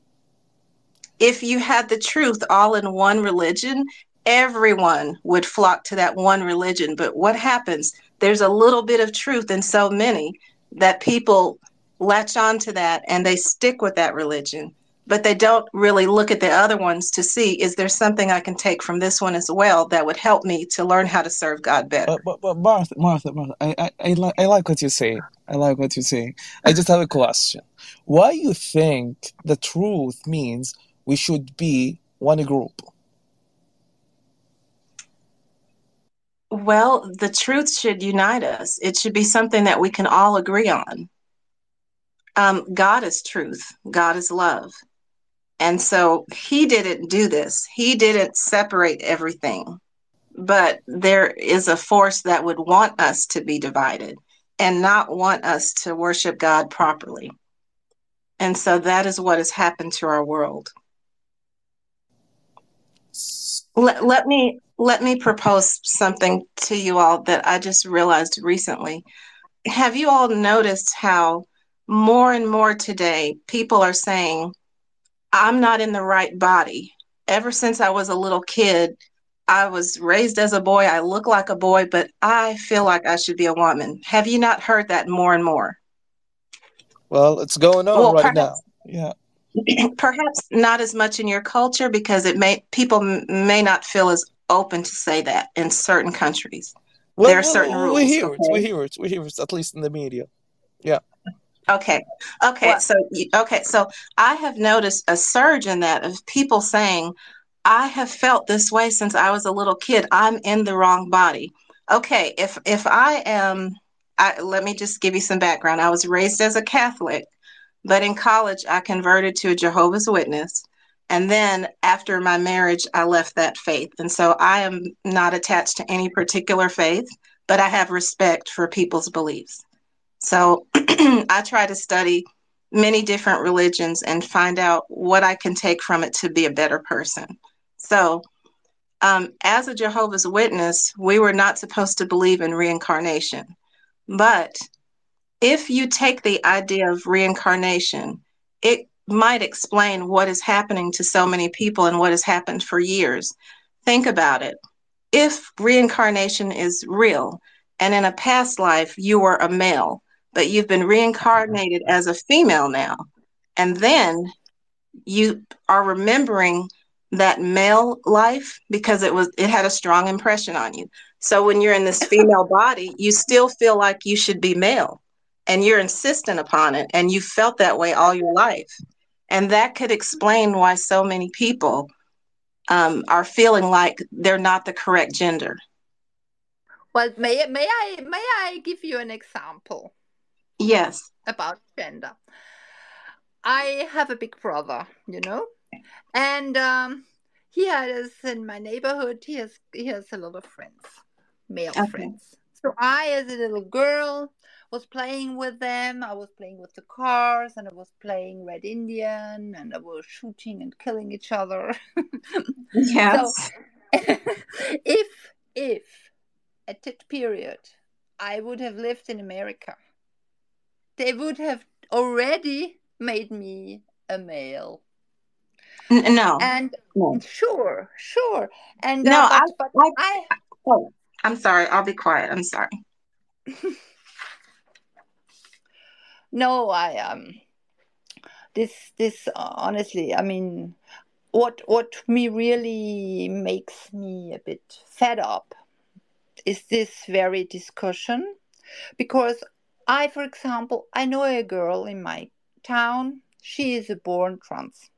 If you had the truth all in one religion, everyone would flock to that one religion. But what happens? There's a little bit of truth in so many that people latch on to that and they stick with that religion but they don't really look at the other ones to see is there something I can take from this one as well that would help me to learn how to serve God better. But, but, but Martha, Martha, Martha, I, I, I, li- I like what you say. I like what you say. I just have a question. Why you think the truth means we should be one group? Well, the truth should unite us. It should be something that we can all agree on. Um, God is truth. God is love. And so he didn't do this. He didn't separate everything. But there is a force that would want us to be divided and not want us to worship God properly. And so that is what has happened to our world. Let, let me let me propose something to you all that I just realized recently. Have you all noticed how more and more today people are saying I'm not in the right body. Ever since I was a little kid, I was raised as a boy. I look like a boy, but I feel like I should be a woman. Have you not heard that more and more? Well, it's going on well, right perhaps, now. Yeah. Perhaps not as much in your culture because it may people may not feel as open to say that in certain countries. Well, there are well, certain rules. We hear okay? it. We hear it. We hear it. At least in the media. Yeah. Okay. Okay. What? So okay. So I have noticed a surge in that of people saying, "I have felt this way since I was a little kid. I'm in the wrong body." Okay. If if I am, I, let me just give you some background. I was raised as a Catholic, but in college I converted to a Jehovah's Witness. And then after my marriage, I left that faith. And so I am not attached to any particular faith, but I have respect for people's beliefs. So I try to study many different religions and find out what I can take from it to be a better person. So, um, as a Jehovah's Witness, we were not supposed to believe in reincarnation. But if you take the idea of reincarnation, it might explain what is happening to so many people and what has happened for years. Think about it. If reincarnation is real, and in a past life you were a male, but you've been reincarnated as a female now. And then you are remembering that male life because it was it had a strong impression on you. So when you're in this female body, you still feel like you should be male and you're insistent upon it and you felt that way all your life. And that could explain why so many people um, are feeling like they're not the correct gender. Well, may may I may I give you an example? Yes. About gender. I have a big brother, you know, and um, he has in my neighborhood. He has he has a lot of friends, male okay. friends. So I, as a little girl, was playing with them. I was playing with the cars, and I was playing Red Indian, and I was shooting and killing each other. yes. So, if if at that period I would have lived in America they would have already made me a male. No. And no. sure, sure. And no, uh, but, I, but I, I, oh, I'm sorry. I'll be quiet. I'm sorry. no, I um this this uh, honestly, I mean what what me really makes me a bit fed up is this very discussion. Because I, for example, I know a girl in my town. She is a born trans.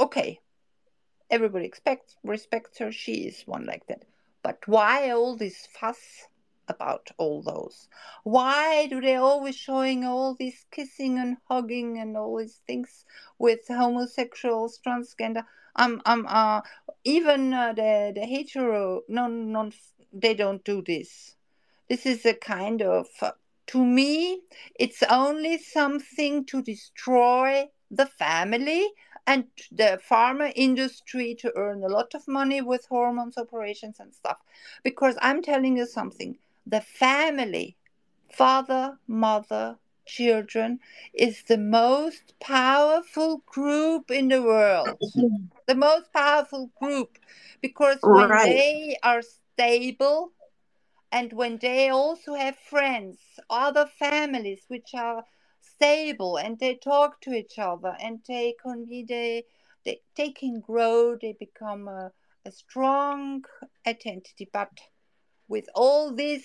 Okay, everybody expects respects her. She is one like that. But why all this fuss about all those. Why do they always showing all this kissing and hugging and all these things with homosexuals transgender? Um um uh even uh, the the hetero non non they don't do this. This is a kind of uh, to me it's only something to destroy the family and the pharma industry to earn a lot of money with hormones operations and stuff. Because I'm telling you something the family, father, mother, children, is the most powerful group in the world. The most powerful group. Because when Right. they are stable and when they also have friends, other families which are stable and they talk to each other and they can be they they, they can grow they become a, a strong identity but with all this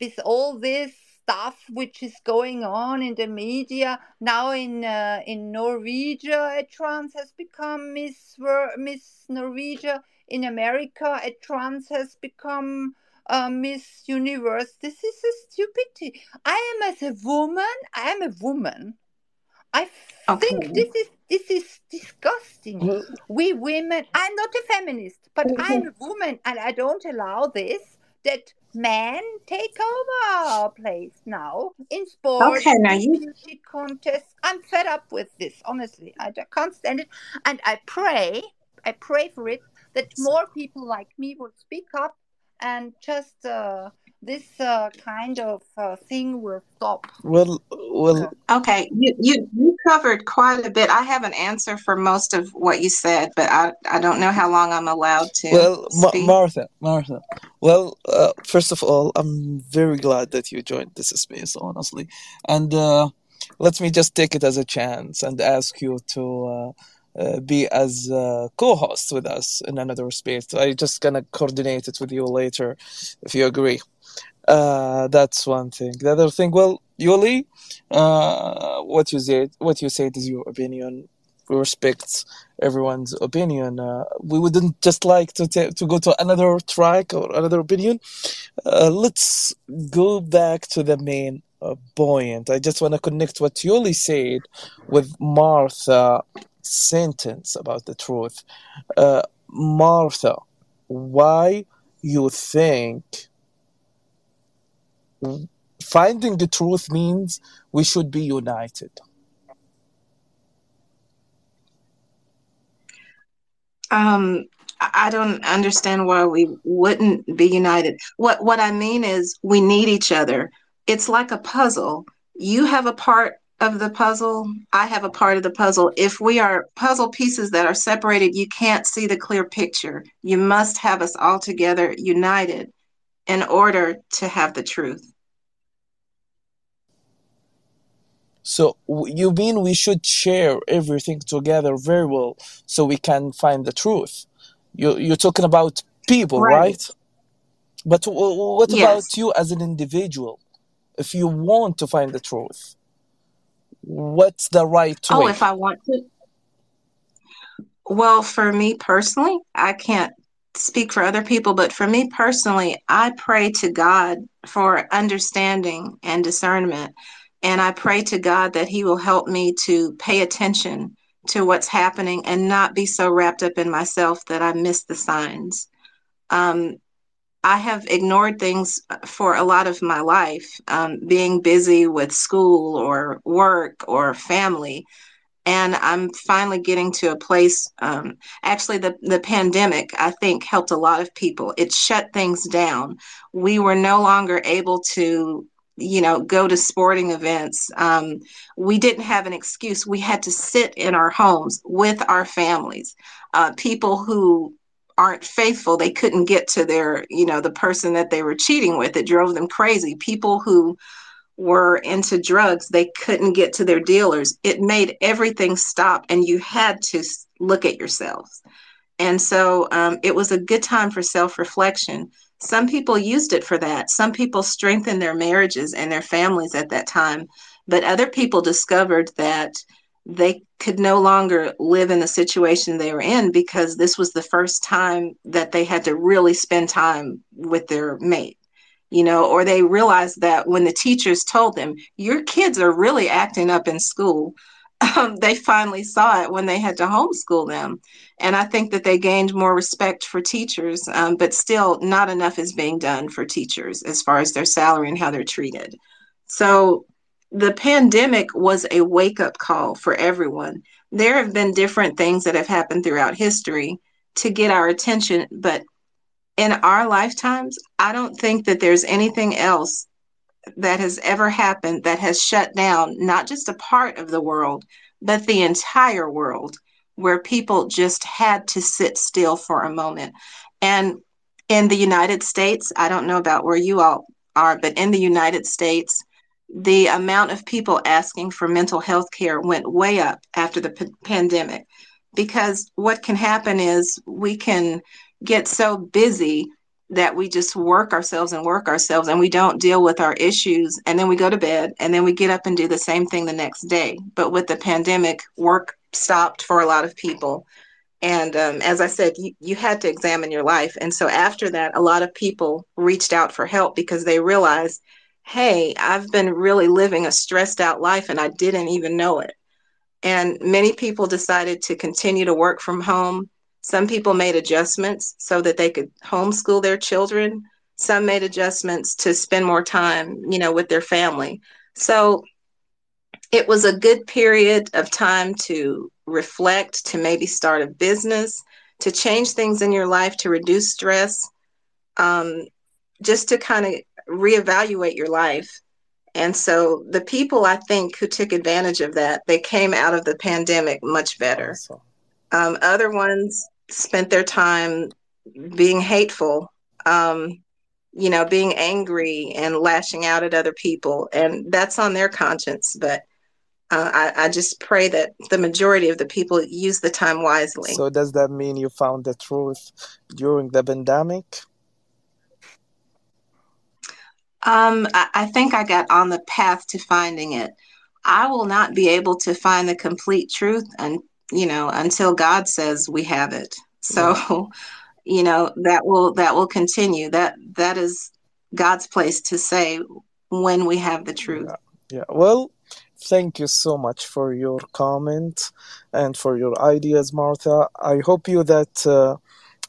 with all this stuff which is going on in the media now in uh, in Norwegia a trans has become Miss Miss Norwegia. In America a trans has become uh, Miss Universe. This is a stupidity. I am as a woman I am a woman I Okay. think this is this is disgusting. We women i'm not a feminist but i'm a woman and i don't allow this that men take over our place now in sports Okay, now in you beauty contests. I'm fed up with this honestly. I can't stand it. And i pray i pray for it that more people like me will speak up and just uh, this uh, kind of uh, thing will stop well, well, okay, you, you you covered quite a bit. I have an answer for most of what you said, but I I don't know how long I'm allowed to well, Ma- speak. Martha, Martha. Well, uh, first of all, I'm very glad that you joined this space, honestly, and uh, let me just take it as a chance and ask you to uh, uh, be as uh, co-host with us in another space. I just gonna coordinate it with you later, if you agree. Uh, that's one thing. The other thing, well, Ulli, uh, what you said, what you said is your opinion. We respect everyone's opinion. Uh, we wouldn't just like to ta- to go to another track or another opinion. Uh, let's go back to the main uh, point. I just want to connect what Ulli said with Martha sentence about the truth. Uh, Martha, why you think finding the truth means we should be united? Um, I don't understand why we wouldn't be united. What what I mean is we need each other. It's like a puzzle. You have a part of the puzzle, I have a part of the puzzle. If we are puzzle pieces that are separated, you can't see the clear picture. You must have us all together united in order to have the truth. So you mean we should share everything together very well so we can find the truth? You you're talking about people, Right. right? But what Yes. about you as an individual? If you want to find the truth, what's the right Oh, way? if I want to. Well, for me personally, I can't speak for other people, but for me personally, I pray to God for understanding and discernment. And I pray to God that He will help me to pay attention to what's happening and not be so wrapped up in myself that I miss the signs. Um, I have ignored things for a lot of my life, um, being busy with school or work or family and I'm finally getting to a place. Um, actually, the the pandemic I think helped a lot of people. It shut things down. We were no longer able to, you know, go to sporting events. Um, we didn't have an excuse. We had to sit in our homes with our families. Uh, people who aren't faithful they couldn't get to their you know the person that they were cheating with it drove them crazy people who were into drugs, they couldn't get to their dealers. It made everything stop, and you had to look at yourselves. And so um, it was a good time for self reflection. Some people used it for that. Some people strengthened their marriages and their families at that time. But other people discovered that they could no longer live in the situation they were in because this was the first time that they had to really spend time with their mate you know or they realized that when the teachers told them your kids are really acting up in school um, they finally saw it when they had to homeschool them and i think that they gained more respect for teachers um, but still not enough is being done for teachers as far as their salary and how they're treated so the pandemic was a wake up call for everyone. There have been different things that have happened throughout history to get our attention, but in our lifetimes, I don't think that there's anything else that has ever happened that has shut down not just a part of the world, but the entire world, where people just had to sit still for a moment. And in the United States, I don't know about where you all are, but in the United States, the amount of people asking for mental health care went way up after the p- pandemic because what can happen is we can get so busy that we just work ourselves and work ourselves and we don't deal with our issues and then we go to bed and then we get up and do the same thing the next day but with the pandemic work stopped for a lot of people and um, as i said you, you had to examine your life and so after that a lot of people reached out for help because they realized hey, I've been really living a stressed out life and I didn't even know it. And many people decided to continue to work from home. Some people made adjustments so that they could homeschool their children. Some made adjustments to spend more time, you know, with their family. So it was a good period of time to reflect, to maybe start a business, to change things in your life, to reduce stress, um, just to kind of reevaluate your life. And so the people I think who took advantage of that, they came out of the pandemic much better. Awesome. Um, other ones spent their time being hateful, um, you know, being angry and lashing out at other people. And that's on their conscience. But uh, I, I, just pray that the majority of the people use the time wisely. So, does that mean you found the truth during the pandemic? Um, I, I think I got on the path to finding it. I will not be able to find the complete truth and you know until God says we have it. So, you know, that will that will continue. That that is God's place to say when we have the truth. Yeah. yeah. Well, thank you so much for your comment and for your ideas, Martha. I hope you that uh,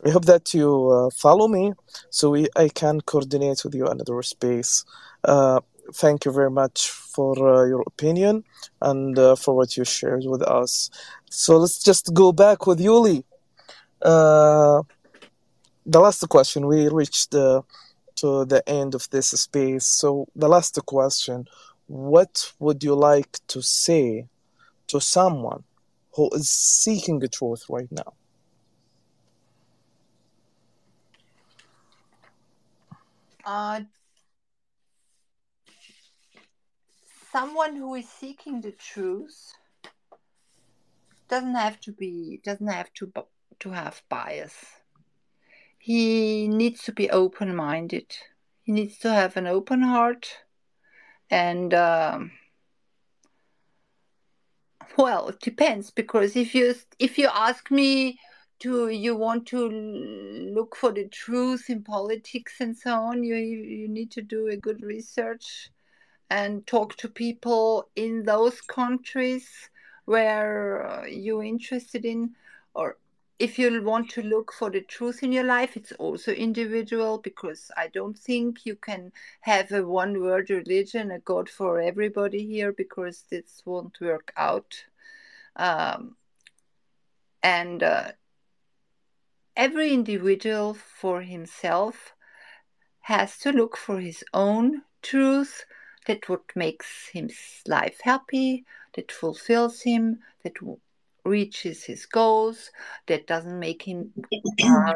I hope that you uh, follow me so we, I can coordinate with you another space. Uh, thank you very much for uh, your opinion and uh, for what you shared with us. So let's just go back with Ulli. Uh, the last question, we reached to the end of this space. So the last question, what would you like to say to someone who is seeking the truth right now? uh, someone who is seeking the truth doesn't have to be doesn't have to to have bias. He needs to be open minded he needs to have an open heart and um, well it depends because if you if you ask me to you want to look for the truth in politics and so on you you need to do a good research and talk to people in those countries where uh, you're interested in or if you want to look for the truth in your life it's also individual because i don't think you can have a one word religion a god for everybody here because this won't work out. Um, and uh, every individual for himself has to look for his own truth that what makes his life happy that fulfills him that reaches his goals that doesn't make him uh,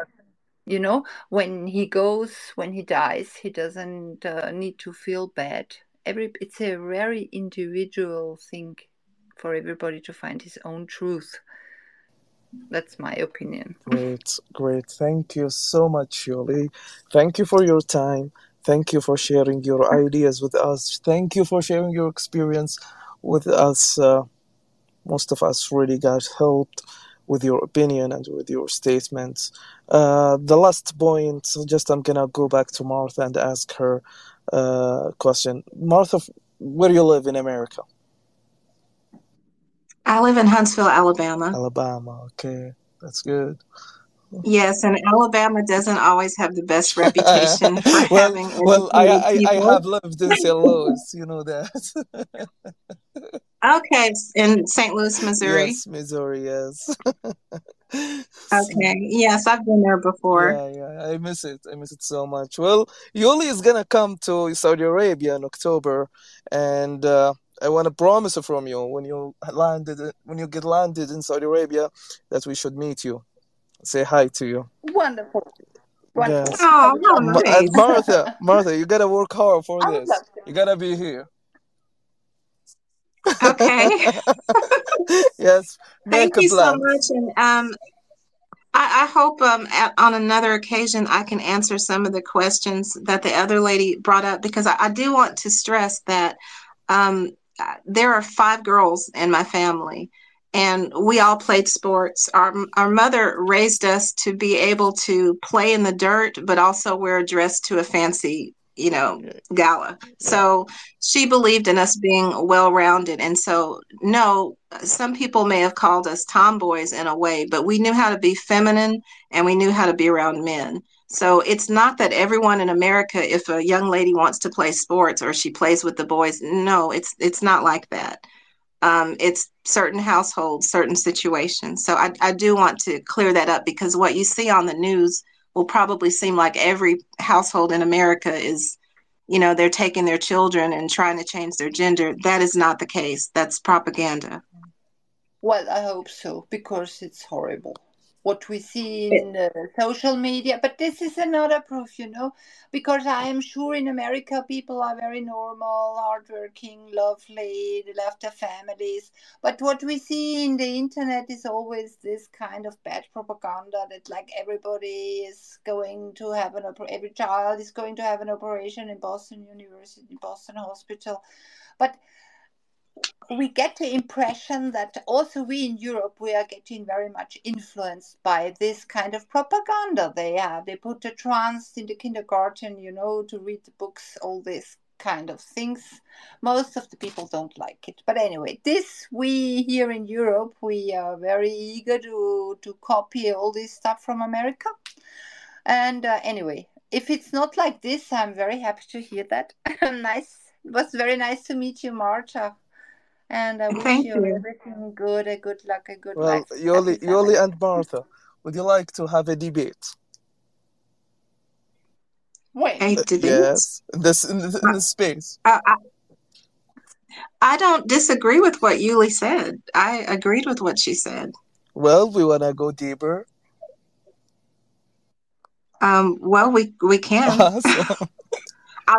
you know when he goes when he dies he doesn't uh, need to feel bad every it's a very individual thing for everybody to find his own truth that's my opinion. Great, great. Thank you so much, Julie. Thank you for your time. Thank you for sharing your ideas with us. Thank you for sharing your experience with us. Uh, most of us really got helped with your opinion and with your statements. Uh, the last point, just I'm gonna go back to Martha and ask her a uh, question. Martha, where do you live in America? I live in Huntsville, Alabama. Alabama, okay, that's good. Yes, and Alabama doesn't always have the best reputation for well, having well, I, I, I have lived in St. Louis, you know that. Okay, in St. Louis, Missouri. yes, Missouri, yes. Okay, yes, I've been there before. Yeah, yeah, I miss it. I miss it so much. Well, Ulli is gonna come to Saudi Arabia in October, and uh, I want to promise from you when you landed, when you get landed in Saudi Arabia, that we should meet you, say hi to you. Wonderful. Wonderful. Yes, Oh, I would how love Ma- to. and nice. Martha, Martha, you gotta work hard for I would this. You gotta be here. Okay. yes, Thank make a you so much, and um, I, I hope um, at, on another occasion I can answer some of the questions that the other lady brought up because I, I do want to stress that um, uh, there are five girls in my family, and we all played sports. Our our mother raised us to be able to play in the dirt, but also wear a dress to a fancy, you know, gala. So she believed in us being well rounded, and so no, some people may have called us tomboys in a way, but we knew how to be feminine and we knew how to be around men. So it's not that everyone in America, if a young lady wants to play sports or she plays with the boys, no, it's it's not like that. Um, it's certain households, certain situations. So I, I do want to clear that up because what you see on the news will probably seem like every household in America is, you know, they're taking their children and trying to change their gender. That is not the case. That's propaganda. Well, I hope so because it's horrible what we see in uh, social media. But this is another proof, you know, because I am sure in America people are very normal, hardworking, lovely, they love their families. But what we see in the internet is always this kind of bad propaganda that like everybody is going to have an every child is going to have an operation in Boston University, Boston Hospital. But we get the impression that also we in Europe we are getting very much influenced by this kind of propaganda they have. They put the trans in the kindergarten, you know, to read the books, all this kind of things. Most of the people don't like it. But anyway, this we here in Europe we are very eager to to copy all this stuff from America. And uh, anyway, if it's not like this, I'm very happy to hear that. nice. It was very nice to meet you, Marta. And I wish Thank you you. everything good, a good luck, a good Well, life, happy Ulli, family. Ulli and Martha, would you like to have a debate? Wait, A Uh, debate? yes, in this in this, in this space. I, I, I don't disagree with what Ulli said. I agreed with what she said. Well, we wanna go deeper. Um, well, we we can. Awesome. I,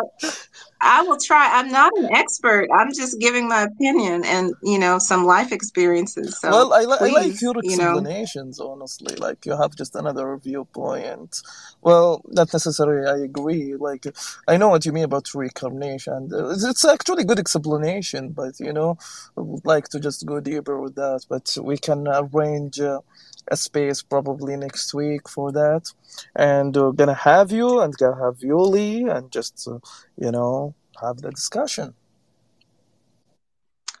I will try. I'm not an expert. I'm just giving my opinion and, you know, some life experiences. So Well, I, li- I like please, your you know, explanations, honestly. Like, you have just another viewpoint. Well, not necessarily, I agree. Like, I know what you mean about reincarnation. It's, it's actually good explanation, but, you know, I would like to just go deeper with that. But we can arrange uh, a space probably next week for that. And we're gonna have you and gonna have Ulli and just, uh, you know, have the discussion.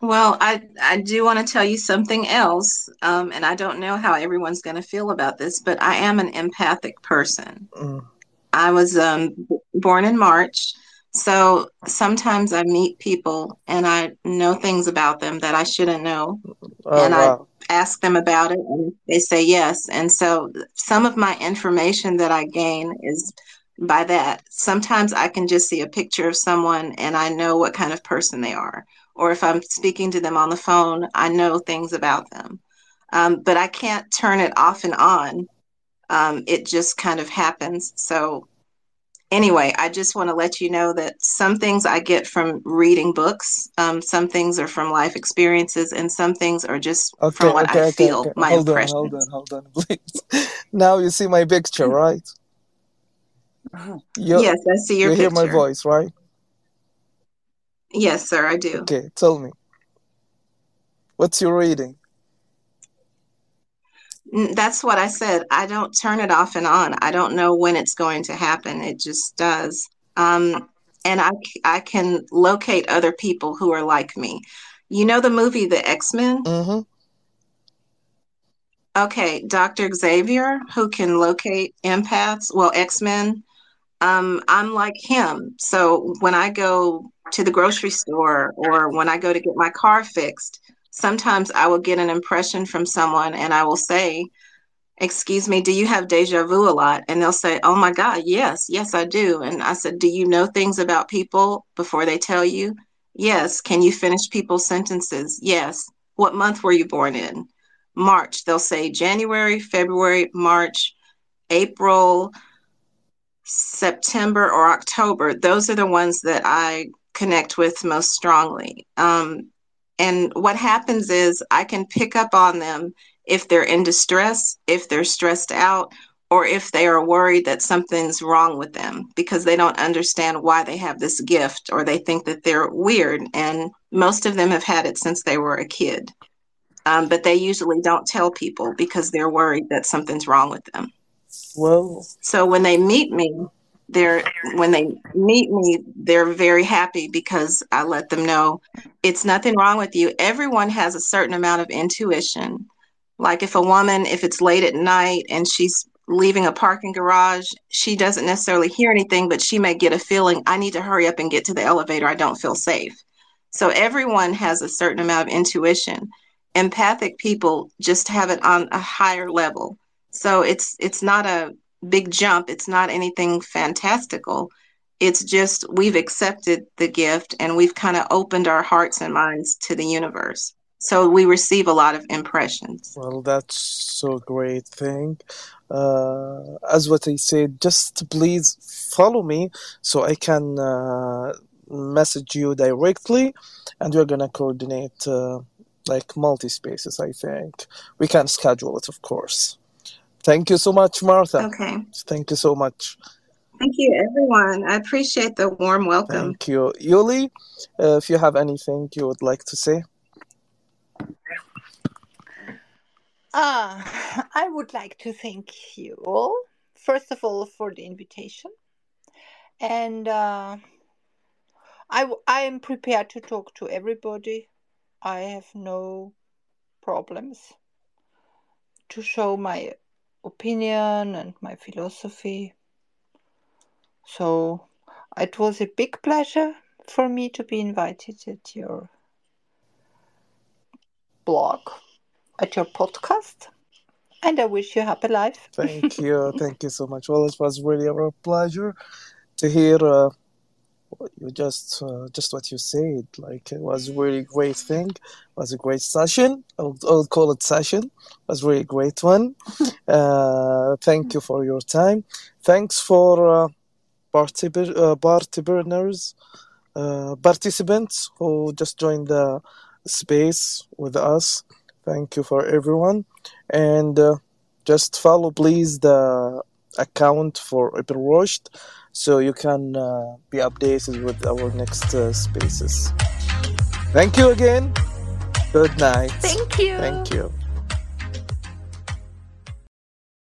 well, I, I do want to tell you something else. Um, and I don't know how everyone's going to feel about this, but I am an empathic person. Mm. I was um, born in March. So sometimes I meet people and I know things about them that I shouldn't know. Oh, and I wow. Ask them about it and they say yes. And so some of my information that I gain is by that. Sometimes I can just see a picture of someone and I know what kind of person they are. Or if I'm speaking to them on the phone, I know things about them. Um, but I can't turn it off and on. Um, it just kind of happens. So anyway, I just want to let you know that some things I get from reading books, um, some things are from life experiences, and some things are just Okay, from what okay, I okay, feel, okay. my Hold on, hold on, hold on, please. Now you see my picture, right? You Yes, I see your you hear my voice, right? Yes, sir, I do. Okay, tell me. What's your reading? That's what I said. I don't turn it off and on. I don't know when it's going to happen. It just does. Um, and I, I can locate other people who are like me. You know the movie The X Men? Mm-hmm. Okay, Dr. Xavier, who can locate empaths, well, X Men. Um, I'm like him. So when I go to the grocery store or when I go to get my car fixed, sometimes I will get an impression from someone and I will say, Excuse me, do you have deja vu a lot? And they'll say, Oh my God, yes, yes, I do. And I said, Do you know things about people before they tell you? Yes. Can you finish people's sentences? Yes. What month were you born in? March. They'll say January, February, March, April, September, or October. Those are the ones that I connect with most strongly. Um, and what happens is I can pick up on them if they're in distress, if they're stressed out, or if they are worried that something's wrong with them because they don't understand why they have this gift or they think that they're weird. And most of them have had it since they were a kid. Um, but they usually don't tell people because they're worried that something's wrong with them. Whoa. so when they meet me, they're when they meet me they're very happy because i let them know it's nothing wrong with you. Everyone has a certain amount of intuition. Like if a woman if it's late at night and she's leaving a parking garage she doesn't necessarily hear anything but she may get a feeling i need to hurry up and get to the elevator. I don't feel safe. So everyone has a certain amount of intuition. Empathic people just have it on a higher level. So it's it's not a big jump. It's not anything fantastical. It's just we've accepted the gift and we've kind of opened our hearts and minds to the universe. So we receive a lot of impressions. Well, that's so great thing. Uh, as what I said, just please follow me so I can uh, message you directly, and we're gonna coordinate uh, like multi spaces. I think we can schedule it, of course. Thank you so much, Martha. Okay. Thank you so much. Thank you, everyone. I appreciate the warm welcome. Thank you. Ulli, uh, if you have anything you would like to say. Uh, I would like to thank you all, first of all, for the invitation. And uh, I, I am prepared to talk to everybody. I have no problems to show my opinion and my philosophy. So it was a big pleasure for me to be invited at your blog, at your podcast. And I wish you a happy life. Thank you. Thank you so much. Well, it was really a pleasure to hear uh, you just uh, just what you said like it was a really great thing it was a great session I'll, I'll call it session it was a really great one uh, thank you for your time thanks for uh, uh, participants uh, participants who just joined the space with us thank you for everyone and uh, just follow please the account for Ibn Rushd so you can uh, be updated with our next uh, spaces. Thank you again. Good night. Thank you. Thank you.